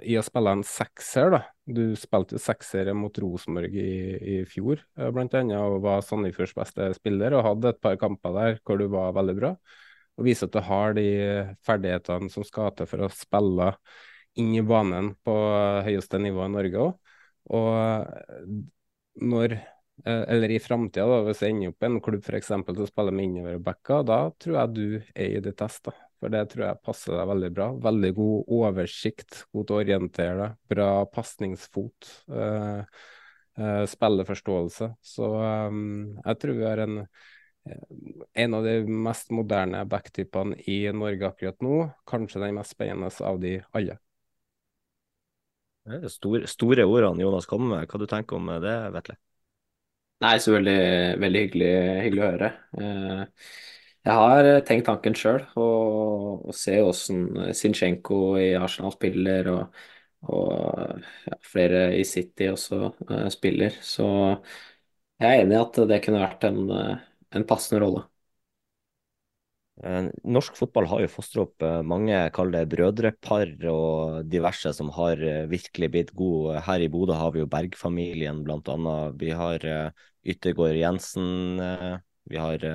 i å spille en sekser, da. Du spilte jo sekser mot Rosenborg i, i fjor, eh, blant annet, og var Sandefjords beste spiller. Og hadde et par kamper der hvor du var veldig bra. Og viser at du har de ferdighetene som skal til for å spille inn i banen på høyeste nivå i Norge òg. Og når eh, eller i framtida, hvis jeg ender opp i en klubb f.eks. som spiller med innoverbacker, da tror jeg du er i det Da. For det tror jeg passer deg veldig bra. Veldig god oversikt, god til å orientere deg. Bra pasningsfot. Uh, uh, spilleforståelse. Så um, jeg tror vi har en, en av de mest moderne backtypene i Norge akkurat nå. Kanskje den mest spennende av de alle. Det er store, store ordene Jonas kommer med. Hva du tenker om det, Vetle? Nei, så veldig, veldig hyggelig, hyggelig å høre. Uh, Jeg har eh, tenkt tanken sjøl, og, og ser åssen Zinchenko i Arsenal spiller, og, og ja, flere i City også uh, spiller. Så jeg er enig i at det kunne vært en, en passende rolle. Eh, norsk fotball har jo fostret opp eh, mange, kall det brødrepar og diverse som har eh, virkelig blitt gode. Her i Bodø har vi jo Berg-familien annet. Vi har Yttergård Jensen, vi har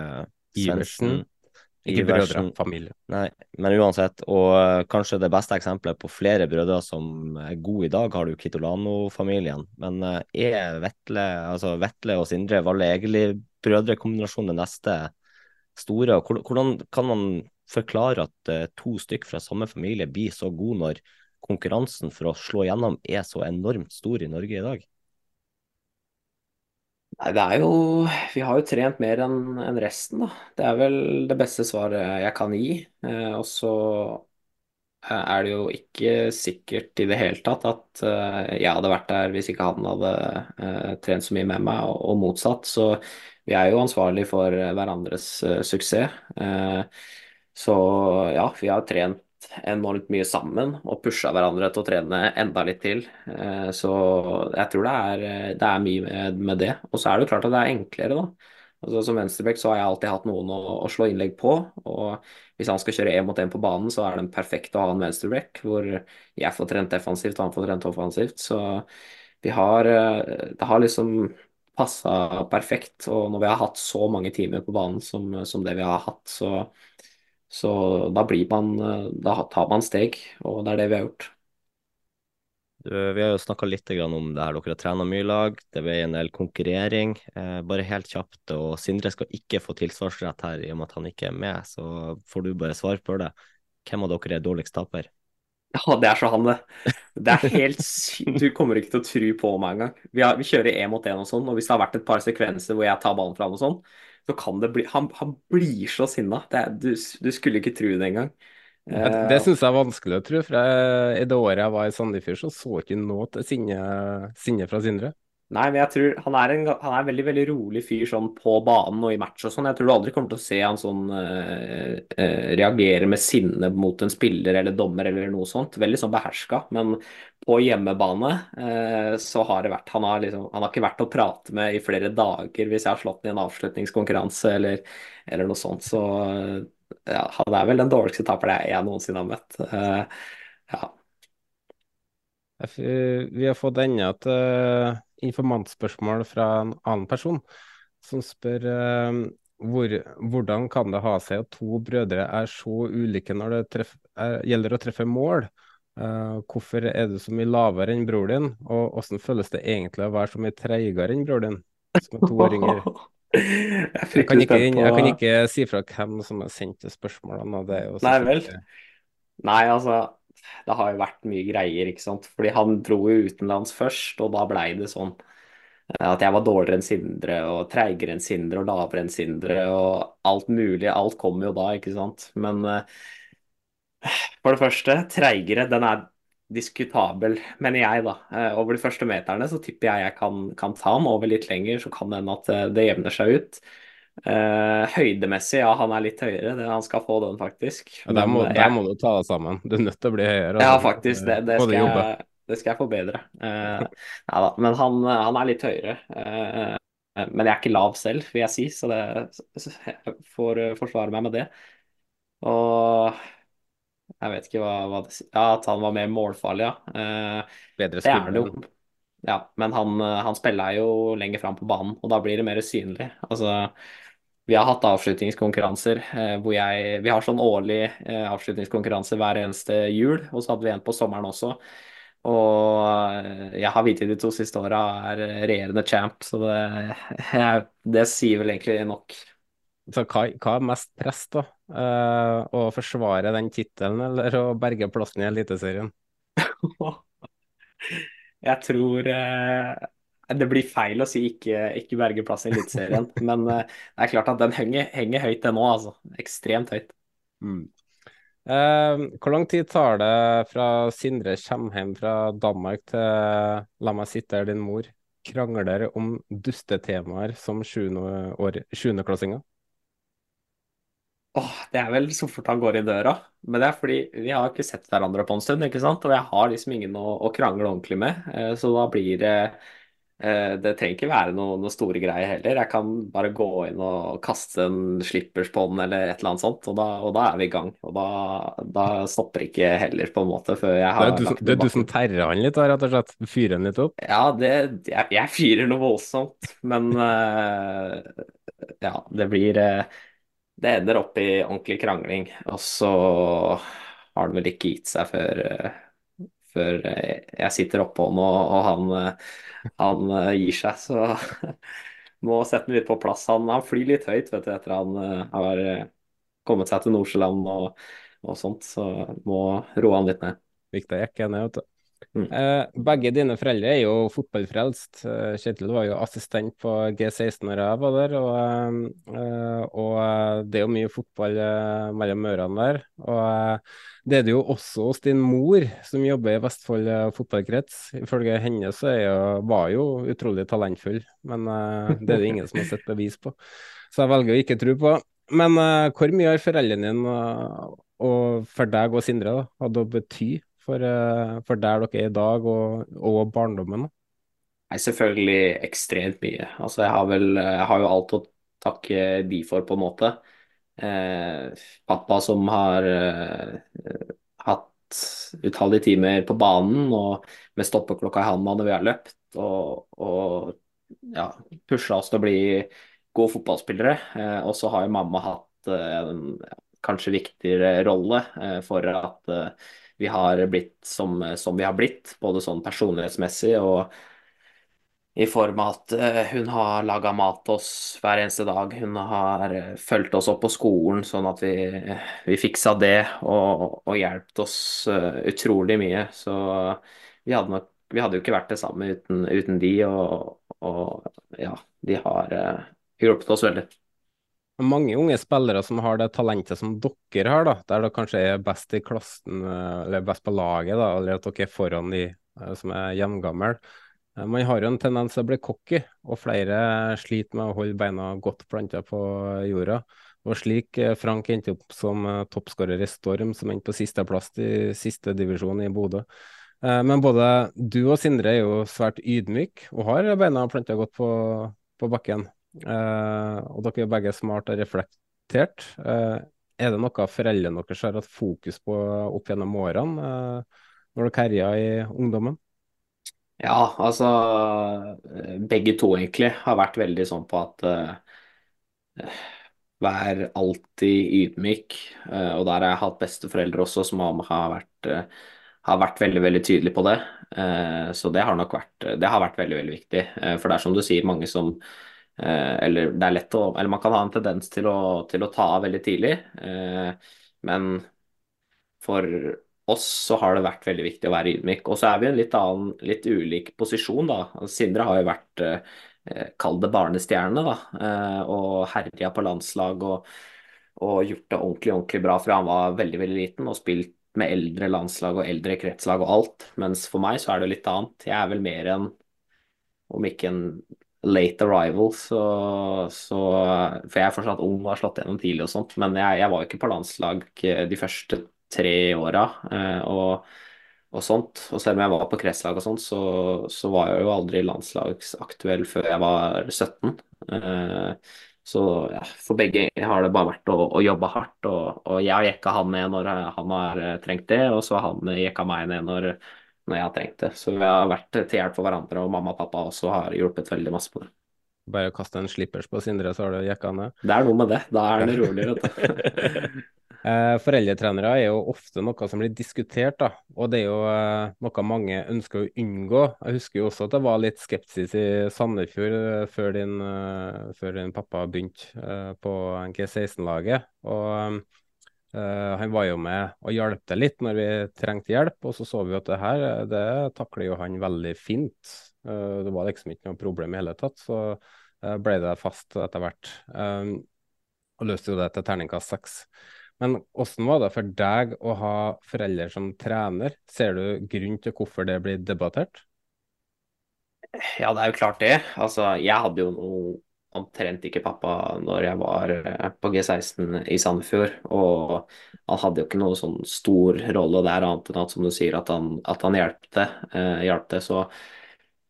Svendsen. Ikke brødrefamilie. Nei, men uansett. Og kanskje det beste eksempelet på flere brødre som er gode i dag, har du Kitolano-familien. Men er Vetle, altså Vetle og Sindre Valle egentlig brødrekombinasjon det neste? Store. Og Hvordan kan man forklare at uh, to stykk fra samme familie blir så gode når konkurransen for å slå gjennom er så enormt stor i Norge i dag? Nei, det er jo Vi har jo trent mer enn en resten, da. Det er vel det beste svaret jeg kan gi. Eh, og så er det jo ikke sikkert i det hele tatt at eh, jeg hadde vært der hvis ikke han hadde eh, trent så mye med meg, og, og motsatt. Så vi er jo ansvarlig for eh, hverandres uh, suksess. Uh, så ja, vi har trent enormt mye sammen og pusha hverandre til å trene enda litt til. Så jeg tror det er, det er mye med det. Og så er det jo klart at det er enklere, da. Altså, som venstreback så har jeg alltid hatt noen å, å, slå innlegg på. og Hvis han skal kjøre én mot én på banen, så er det perfekt å ha en venstreback hvor jeg får trent defensivt og han får trent offensivt. Så vi har Det har liksom passa perfekt. Og når vi har hatt så mange timer på banen som, som det vi har hatt, så, så da man Da tar man steg, og det er det vi har gjort. Vi har jo snakka litt om det her, dere har trena mye lag, det ble en del konkurrering. Eh, bare helt kjapt, og Sindre skal ikke få tilsvarsrett her i og med at han ikke er med, så får du bare svare på det. Hvem av dere er dårligst taper? Ja, det er så han, det. Det er helt sykt. Du kommer ikke til å tro på meg engang. Vi, har, vi kjører én mot én og sånn, og hvis det har vært et par sekvenser hvor jeg tar ballen fra han og sånn, så kan det bli Han, han blir så sinna. Du, du, skulle ikke tro det engang. Det, det syns jeg er vanskelig å tro, for jeg, i det året jeg var i Sandefjord, så så ikke noe til sinne, sinne fra Sindre. Nei, men jeg tror han er en han er veldig veldig rolig fyr sånn på banen og i match og sånn. Jeg tror du aldri kommer til å se han sånn uh, uh, reagere med sinne mot en spiller eller dommer eller noe sånt. Veldig sånn beherska. Men på hjemmebane uh, så har det vært han har, liksom, han har ikke vært å prate med i flere dager hvis jeg har slått ham i en avslutningskonkurranse eller, eller noe sånt. Så ja, han er vel den dårligste taperen jeg noensinne har møtt. ja. Vi har fått enda et informantspørsmål fra en annen person, som spør uh, hvor, hvordan kan det ha seg at to brødre er så ulike når det treff, er, gjelder å treffe mål? Uh, hvorfor er du så mye lavere enn bror din, og hvordan føles det egentlig å være så mye treigere enn bror din, som er to år yngre? Jeg, kan ikke, jeg kan ikke si fra hvem som har sendt det er jo Nei vel. Nei, altså det har jo vært mye greier, ikke sant. Fordi han dro jo utenlands først, og da blei det sånn eh, at jeg var dårligere enn Sindre, og treigere enn Sindre, og lavere enn Sindre, og alt mulig. Alt kommer jo da, ikke sant. Men uh, for det første, treigere, den er diskutabel, mener jeg, da. Uh, over de første meterne så tipper jeg jeg kan, kan ta den. Over litt lenger så kan det hende at det jevner seg ut. Uh, høydemessig, ja, han er litt høyere. Det, han skal få den, faktisk. Ja, der, må, der må, du ta deg sammen. Du er nødt til å bli høyere. Altså. Ja, faktisk. Det, det, skal jeg, det, skal jeg, forbedre. Uh, ja, da, men han, han, er litt høyere. Uh, men jeg er ikke lav selv, vil jeg si, så det jeg får forsvare meg med det. Og jeg vet ikke hva, hva det sier Ja, at han var mer målfarlig, ja. Bedre skuldre. Ja, men han, han spiller jo lenger fram på banen, og da blir det mer synlig. Altså vi har hatt avslutningskonkurranser eh, hvor jeg Vi har sånn årlig eh, avslutningskonkurranse hver eneste jul, og så hadde vi en på sommeren også. Og eh, jeg har vite de to siste åra er regjerende champ, så det, jeg, det, sier vel egentlig nok. Så hva, hva er mest press, da? Uh, å forsvare den tittelen eller å berge plassen i Eliteserien? jeg tror uh, det blir feil å si ikke, ikke berge plass i Eliteserien, men uh, det er klart at den henger, henger høyt den òg, altså. Ekstremt høyt. Mm. Eh, hvor lang tid tar det fra Sindre kommer hjem fra Danmark til La meg sitte her, din mor krangler om dustetemaer som sjuendeklassinger? Åh, det er vel så fort han går i døra. Men det er fordi vi har ikke sett hverandre på en stund, ikke sant? Og jeg har liksom ingen å, å krangle ordentlig med. Eh, så da blir det eh, Det trenger ikke være noe, noe store greier heller. Jeg kan bare gå inn og kaste en slippers på den eller et eller annet sånt, og da, og da er vi i gang. Og da, da stopper ikke heller, på en måte, før jeg Det har er du, det er du som terrer han litt, rett og slett? Fyrer han litt opp? Ja, det, jeg, jeg fyrer noe voldsomt, men eh, ja, det blir eh, Det ender opp i ordentlig krangling, og så har det vel ikke gitt seg før, eh, før eh, jeg sitter oppå han og, og han, eh, han eh, gir seg. Så må sette han litt på plass. Han, han flyr litt høyt vet du, etter han har kommet seg til Nordsjøland og, og sånt, så må roe han litt ned. Viktig å jekke ned, vet du. Mm. Eh, begge dine foreldre er jo fotballfrelst. Eh, Kjetil var jo assistent på G16 når jeg var der, og, eh, og det er jo mye fotball mellom ørene der. Og det er det jo også hos din mor, som jobber i Vestfold fotballkrets. Ifølge henne så er jo, var jo utrolig talentfull, men det er det ingen som har sett bevis på. Så jeg velger å ikke tro på. Men hvor mye har foreldrene dine og for deg og Sindre da, hatt å bety for, eh, for der dere er i dag og, og barndommen? Nei, selvfølgelig ekstremt mye. Altså, jeg har vel Jeg har jo alt å takke de for, på en måte. Eh, pappa som har eh, hatt utallige timer på banen og med stoppeklokka i hånda når vi har løpt, og, og ja, pusha oss til å bli gode fotballspillere. Eh, og så har jo mamma hatt eh, en kanskje viktigere rolle eh, for at vi har blitt som, som vi har blitt, både sånn personlighetsmessig og i form av at eh, hun har laga mat til oss hver eneste dag. Hun har eh, fulgt oss opp på skolen sånn at vi, vi fiksa det, og, og hjulpet oss eh, utrolig mye. Så vi hadde nok vi hadde jo ikke vært det samme uten, uten de, og, og ja, de har eh, hjulpet oss veldig. Mange unge spillere som har det talentet som dere har, da, der dere kanskje er best i klassen, eh, eller best på laget, da, eller at dere er foran de eh, som er jevngamle. Eh, Man har jo en tendens til å bli cocky, og flere sliter med å holde beina godt planta på jorda. Og slik Frank endte opp som toppskårer i Storm, som endte på sisteplass i siste divisjon i Bodø. Men både du og Sindre er jo svært ydmyk og har beina planta godt på, på bakken. Eh, og dere er begge smart og reflektert. Uh, er det noe foreldrene deres har hatt fokus på opp gjennom årene, uh, når dere herja i ungdommen? Ja, altså Begge to egentlig har vært veldig sånn på at Vær alltid ydmyk. og der har jeg hatt besteforeldre også som har, vært har vært veldig veldig tydelig på det. Så det har nok vært, det har vært veldig veldig viktig. For det er som du sier, mange som Eller det er lett å Eller man kan ha en tendens til å, til å ta av veldig tidlig. Eh, men for oss så har det vært veldig viktig å være ydmyk. Og så er vi i en litt annen, litt ulik posisjon, da. Sindre har jo vært eh, Kall det barnestjerne, da. Eh, og herja på landslag og, og gjort det ordentlig, ordentlig bra fra han var veldig, veldig liten. Og spilt med eldre landslag og eldre kretslag og alt. Mens for meg så er det litt annet. Jeg er vel mer en, om ikke en late arrival, så, så For jeg er fortsatt ung og har slått gjennom tidlig og sånt, men jeg, jeg var ikke på landslag de første tre åra eh, og, og sånt. Og selv om jeg var på kretslag og sånt, så, så var jeg jo aldri landslagsaktuell før jeg var 17. Eh, så ja, for begge har det bare vært å, å jobbe hardt. Og, og jeg har jekka han ned når han har eh, trengt det, og så har han jekka meg ned når, når jeg har trengt det. Så vi har vært til hjelp for hverandre, og mamma og pappa også har hjulpet veldig masse på det. Bare kaste en slippers på Sindre, så har du jekka ned. Det er noe med det. Da er det roligere. vet du. Eh, foreldretrenere er jo ofte noe som blir diskutert, da. Og det er jo eh, noe mange ønsker å unngå. Jeg husker jo også at det var litt skepsis i Sandefjord eh, før din, før din pappa begynte på G16-laget. Og eh, han var jo med og hjalp til litt når vi trengte hjelp, og så så vi at det her, eh, det takler jo han veldig fint. Uh, det var liksom ikke noe problem i hele tatt, så uh, ble det fast etter hvert. Um, og løste jo det til terningkast seks. Men hvordan var det for deg å ha foreldre som trener? Ser du grunn til hvorfor det blir debattert? Ja, det er jo klart det. Altså, jeg hadde jo noe omtrent ikke pappa når jeg var eh, på G16 i Sandefjord. Og han hadde jo ikke noe sånn stor rolle der, annet enn at som du sier, at han, at han hjalp det. Eh. Så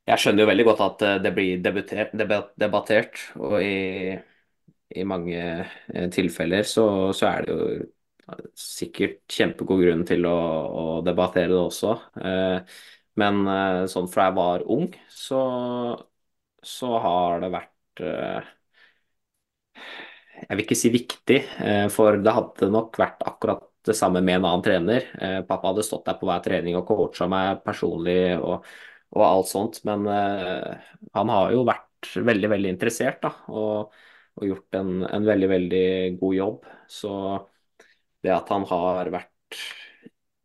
jeg skjønner jo veldig godt at eh, det blir debuter, debattert. Og i, i mange eh, tilfeller så, så er det jo sikkert kjempegod grunn til å, å debattere det også. Eh, men sånn fra jeg var ung, så, så har det vært eh, Jeg vil ikke si viktig, eh, for det hadde nok vært akkurat det samme med en annen trener. Eh, pappa hadde stått der på hver trening og coacha meg personlig og, og alt sånt, men han har jo vært veldig, veldig interessert da, og, og gjort en, en, veldig, veldig god jobb. Så det at han har vært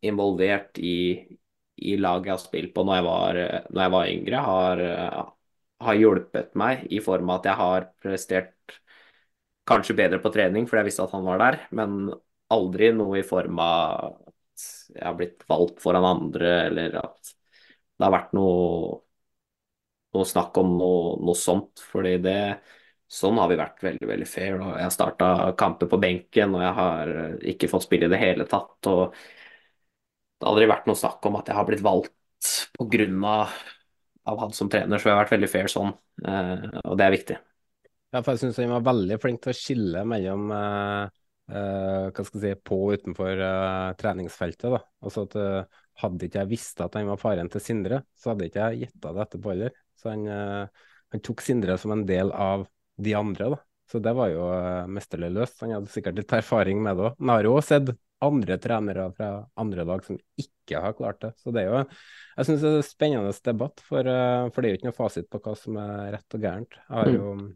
involvert i, i laget jeg har spilt på når jeg var, når jeg var yngre, har, har, hjulpet meg i form av at jeg har prestert kanskje bedre på trening fordi jeg visste at han var der, men aldri noe i form av at jeg har blitt valgt foran andre, eller at det har vært noe, noe snakk om noe, noe, sånt. fordi det Sånn har vi vært veldig veldig fair. og Jeg har starta kamper på benken, og jeg har ikke fått spille i det hele tatt. og Det har aldri vært noe snakk om at jeg har blitt valgt pga. Av han som trener, så vi har vært veldig fair sånn, og det er viktig. Ja, for jeg syns han var veldig flink til å skille mellom uh, uh, hva skal jeg si, på og utenfor uh, treningsfeltet. da. Altså at Hadde ikke jeg visst at han var faren til Sindre, så hadde ikke jeg gjetta det etterpå heller. Så han, han, tok Sindre som en del av de andre. da. Så det var jo mesterlig løst. Han hadde sikkert litt erfaring med det òg. Han har jo også sett andre trenere fra andre lag som ikke har klart det. Så det er jo jeg synes det er en spennende debatt, for, for det er jo ikke noe fasit på hva som er rett og gærent. Jeg har jo mm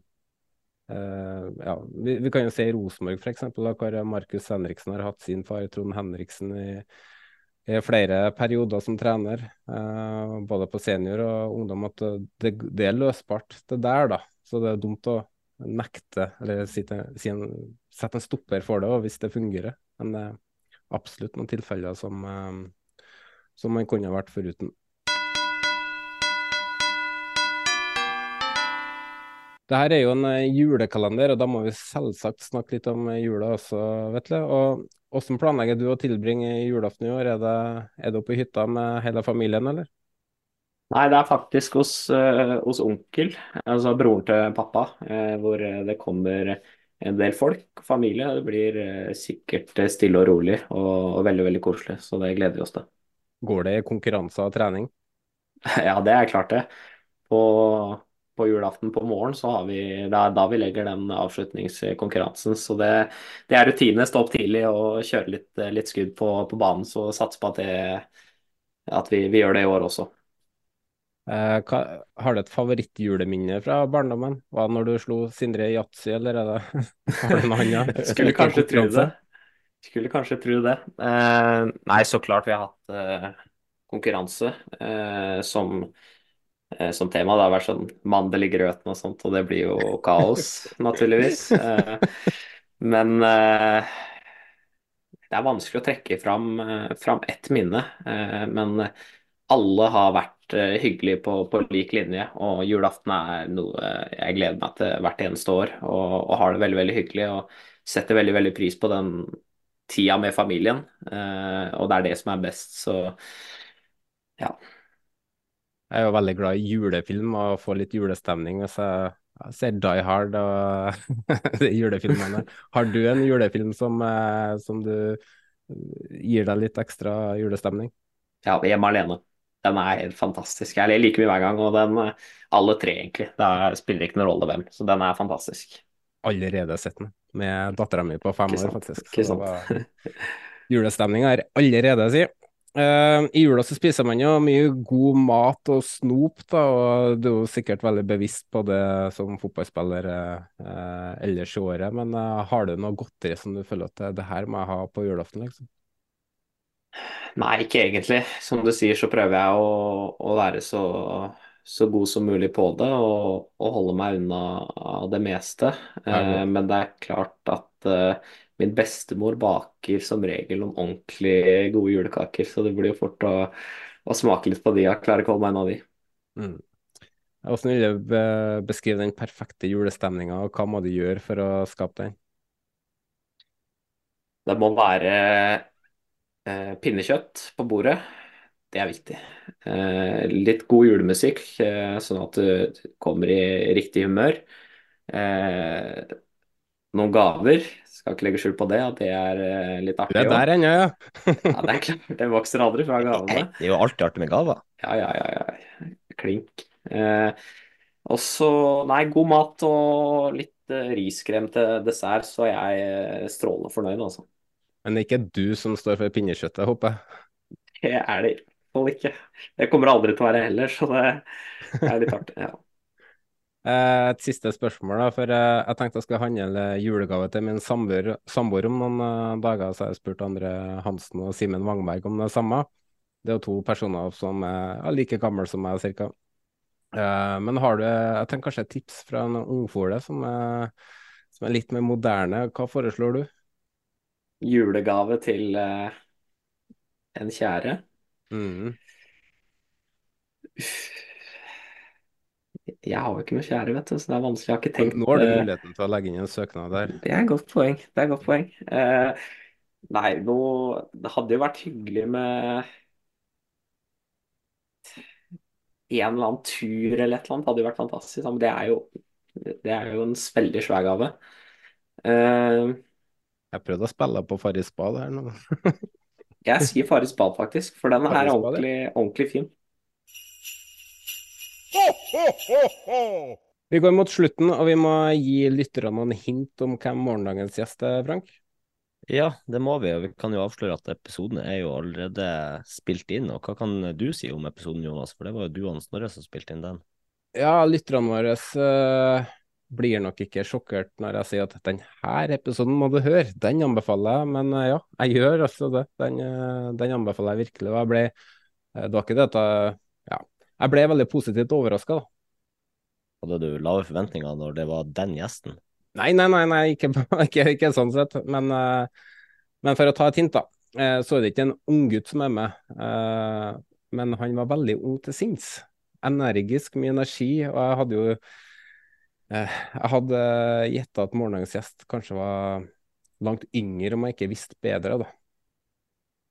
Uh, ja, vi, vi, kan jo se i Rosenborg f.eks., hvor Markus Henriksen har hatt sin far Trond Henriksen i, i flere perioder som trener, uh, både på senior og ungdom, at det, det, er løsbart, det der, da. Så det er dumt å nekte eller sitte, si en, sette en stopper for det hvis det fungerer. Men er absolutt noen tilfeller som, uh, som man kunne vært foruten. Det her er jo en eh, julekalender, og da må vi selvsagt snakke litt om eh, jula også, Vetle. Og Hvordan planlegger du å tilbringe julaften i år? Er det, er det oppe i hytta med hele familien, eller? Nei, det er faktisk hos, hos onkel, altså broren til pappa, hvor det kommer en del folk, familie. Det blir uh, sikkert stille og rolig og, veldig, veldig koselig, så det gleder vi oss til. Går det i konkurranse og trening? ja, det er klart det. På på julaften på morgen, så har vi, det er da vi legger den avslutningskonkurransen. Så det, det er rutine. Stå opp tidlig og kjøre litt, litt skudd på, på, banen. Så satse på at, det, at vi, vi, gjør det i år også. Eh, har du et favorittjuleminne fra barndommen? Var det når du slo Sindre i yatzy, eller er det, noe annet? Skulle kanskje tro det. Skulle kanskje tro det. Eh, nei, så klart vi har hatt eh, konkurranse eh, som eh, som tema. Det har vært sånn mandel i grøten og sånt, og det blir jo kaos, naturligvis. Eh, men det er vanskelig å trekke fram, fram ett minne. Men alle har vært eh, hyggelige på, på, lik linje, og julaften er noe jeg gleder meg til hvert eneste år. Og, og har det veldig, veldig hyggelig og setter veldig, veldig pris på den tida med familien. og det er det som er best, så ja. Jeg er jo veldig glad i julefilm og får litt julestemning hvis jeg, ser Die Hard og julefilmene. Har du en julefilm som, eh, som, du gir deg litt ekstra julestemning? Ja, 'Hjemme alene'. Den er helt fantastisk. Jeg ler like mye hver gang, og den alle tre, egentlig. Det spiller ikke noen rolle hvem, så den er fantastisk. Allerede sett den, med dattera mi på fem år, faktisk. Ikke sant. Julestemninga er allerede, si. Uh, I jula så spiser man jo mye god mat og snop, da, og du er jo sikkert veldig bevisst på det som fotballspiller uh, ellers i året. Men uh, har du noe godteri som du føler at det her må jeg ha på julaften, liksom? Nei, ikke egentlig. Som du sier, så prøver jeg å, å være så, så, god som mulig på det og, og holde meg unna det meste. men det er klart at Min bestemor baker som regel noen ordentlig gode julekaker, så det blir jo fort å, å smake litt på de og klare å holde meg unna de. Mm. Hvordan vil du be- beskrive den perfekte julestemninga, og hva må du gjøre for å skape den? Det må være eh, pinnekjøtt på bordet. Det er viktig. Eh, litt god julemusikk, eh, sånn at du kommer i riktig humør. Eh, noen gaver. Skal ikke legge skjul på det, at det er eh, litt artig er der ennå, ja? Ja, det er klart. Det vokser aldri fra gavene. Det er jo alltid artig med gaver. Ja, ja, ja. ja. Klink. Eh, og så, nei, god mat og litt eh, riskrem til dessert, så er jeg eh, strålende fornøyd, altså. Men det er ikke du som står for pinnekjøttet, håper jeg? Det er det i hvert fall ikke. Det kommer det aldri til å være heller, så det er litt artig. Ja. Eh, Et siste spørsmål, da, for eh, jeg tenkte jeg skulle handle julegave til min samboer om noen eh, dager, så har jeg spurt Andre Hansen og Simen Wangberg om det samme. Det er jo to personer som er like gamle som meg, cirka. Men har du, jeg tenker kanskje et tips fra en ungfole som som er litt mer moderne. Hva foreslår du? Julegave til eh, en kjære. Mm. Jeg har jo ikke noe kjære, vet du, så det er vanskelig. Jeg har ikke tenkt Nå har du eh, muligheten til å legge inn en søknad der. Det er et godt poeng. Det er et godt poeng. Eh, nei, nå Det hadde jo vært hyggelig med en eller annen tur eller et eller annet. Hadde jo vært fantastisk. Men det er jo, det er jo en veldig svær gave. Eh, Jeg prøvde å spille på Farris bad her nå. jeg sier Farris bad, faktisk, for den er ordentlig, ordentlig fin. Vi går mot slutten, og vi må gi lytterne noen hint om hvem morgendagens gjest er, Frank. Ja, det må vi. Og vi kan jo avsløre at episoden er jo allerede spilt inn. Og hva kan du si om episoden, Jonas? For det var jo du og Snorre som spilte inn den. Ja, lytterne våre eh, blir nok ikke sjokkert når jeg sier at denne episoden må du høre. Den anbefaler jeg, men eh, ja, jeg gjør altså det. Den, eh, den anbefaler jeg virkelig. Og jeg ble, eh, det var ikke det at jeg Ja, jeg ble veldig positivt overraska, da. Hadde du lave forventninger når det var den gjesten? Nei, nei, nei, nei ikke, ikke, ikke sånn sett. Men, men for å ta et hint, da. Så er det ikke en unggutt som er med, men han var veldig ung til sinns. Energisk, mye energi, og jeg hadde jo Jeg hadde gjetta at morgendagens gjest kanskje var langt yngre om jeg ikke visste bedre, da.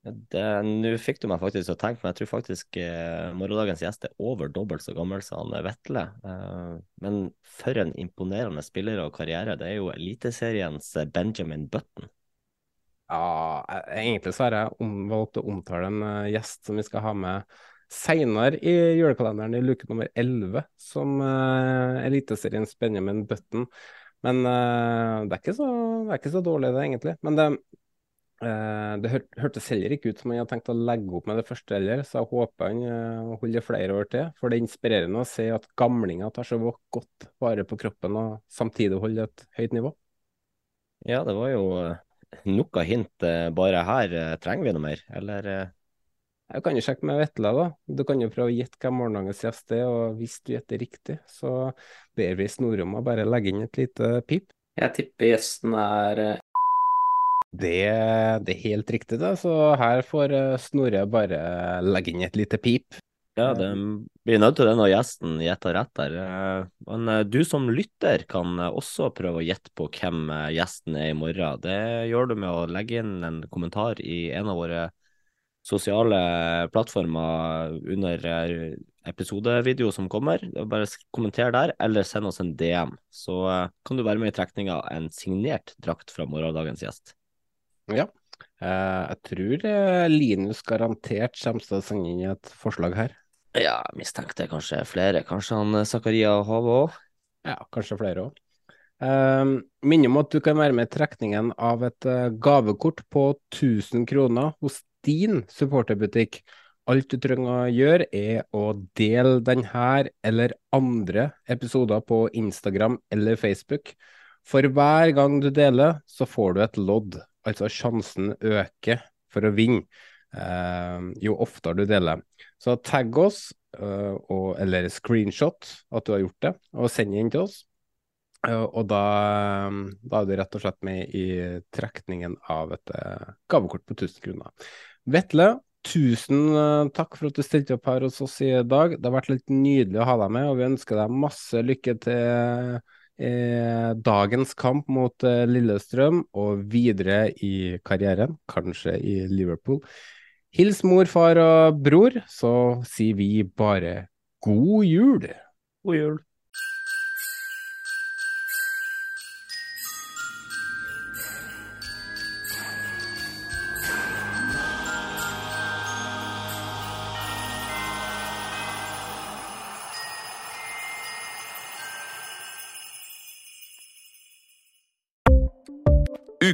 Nå fikk du meg faktisk til å tenke, men jeg tror faktisk eh, morgendagens gjest er over dobbelt så gammel som Vetle. Eh, men for en imponerende spiller og karriere. Det er jo Eliteseriens eh, Benjamin Button. Ja, egentlig så har jeg om, valgt å omtale en eh, gjest som vi skal ha med seinere i julekalenderen i luke nummer 11, som uh, Eliteseriens Benjamin Button. Men uh, det, er så, det er ikke så dårlig, det, egentlig. Men det, uh, det hør, hørtes heller ikke ut som han hadde tenkt å legge opp med det første heller, så jeg håper han holder flere år til. For det er inspirerende å se at gamlinger tar så godt vare på kroppen og samtidig holder et høyt nivå. Ja, det var jo noe hint. eh, Bare her eh, trenger vi noe mer, eller? Jeg kan jo sjekke med Vetle, da. Du kan jo prøve å gjette hvem morgendagens gjest er, og hvis du gjetter riktig, så ber vi Snorre om å bare legge inn et lite pip. Jeg tipper gjesten er eh, Det, det er helt riktig, det. Så her får eh, Snorre bare legge inn et lite pip. Ja, det blir nødt til det når gjesten gjetter rett der. Eh, Men du som lytter kan også prøve å gjette på hvem gjesten er i morgen. Det gjør du med å legge inn en kommentar i en av våre sosiale plattformer under eh, episodevideo som kommer. Bare kommenter der, eller send oss en DM. Så eh, kan du være med i trekninga av en signert drakt fra morgendagens gjest. Ja. Eh, jeg tror Linus garantert kommer til å sende inn et forslag her. Ja, mistenkte kanskje flere. Kanskje han Zakaria Hove òg? Ja, kanskje flere òg. Um, Minner om at du kan være med i trekningen av et gavekort på 1000 kroner hos din supporterbutikk. Alt du trenger å gjøre, er å dele denne eller andre episoder på Instagram eller Facebook. For hver gang du deler, så får du et lodd, altså sjansen øker for å vinne. eh, jo oftere du deler. Så tagg oss, eh, eller screenshot at du har gjort det, og send inn til oss. Eh, og da, da er du rett og slett med i trekningen av et gavekort på 1000 kroner. Vetle, tusen eh, takk for at du stilte opp her hos oss i dag. Det har vært litt nydelig å ha deg med, og vi ønsker deg masse lykke til i dagens kamp mot eh, Lillestrøm og videre i karrieren, kanskje i Liverpool. Hils mor, far og bror, så sier vi bare god jul. God jul.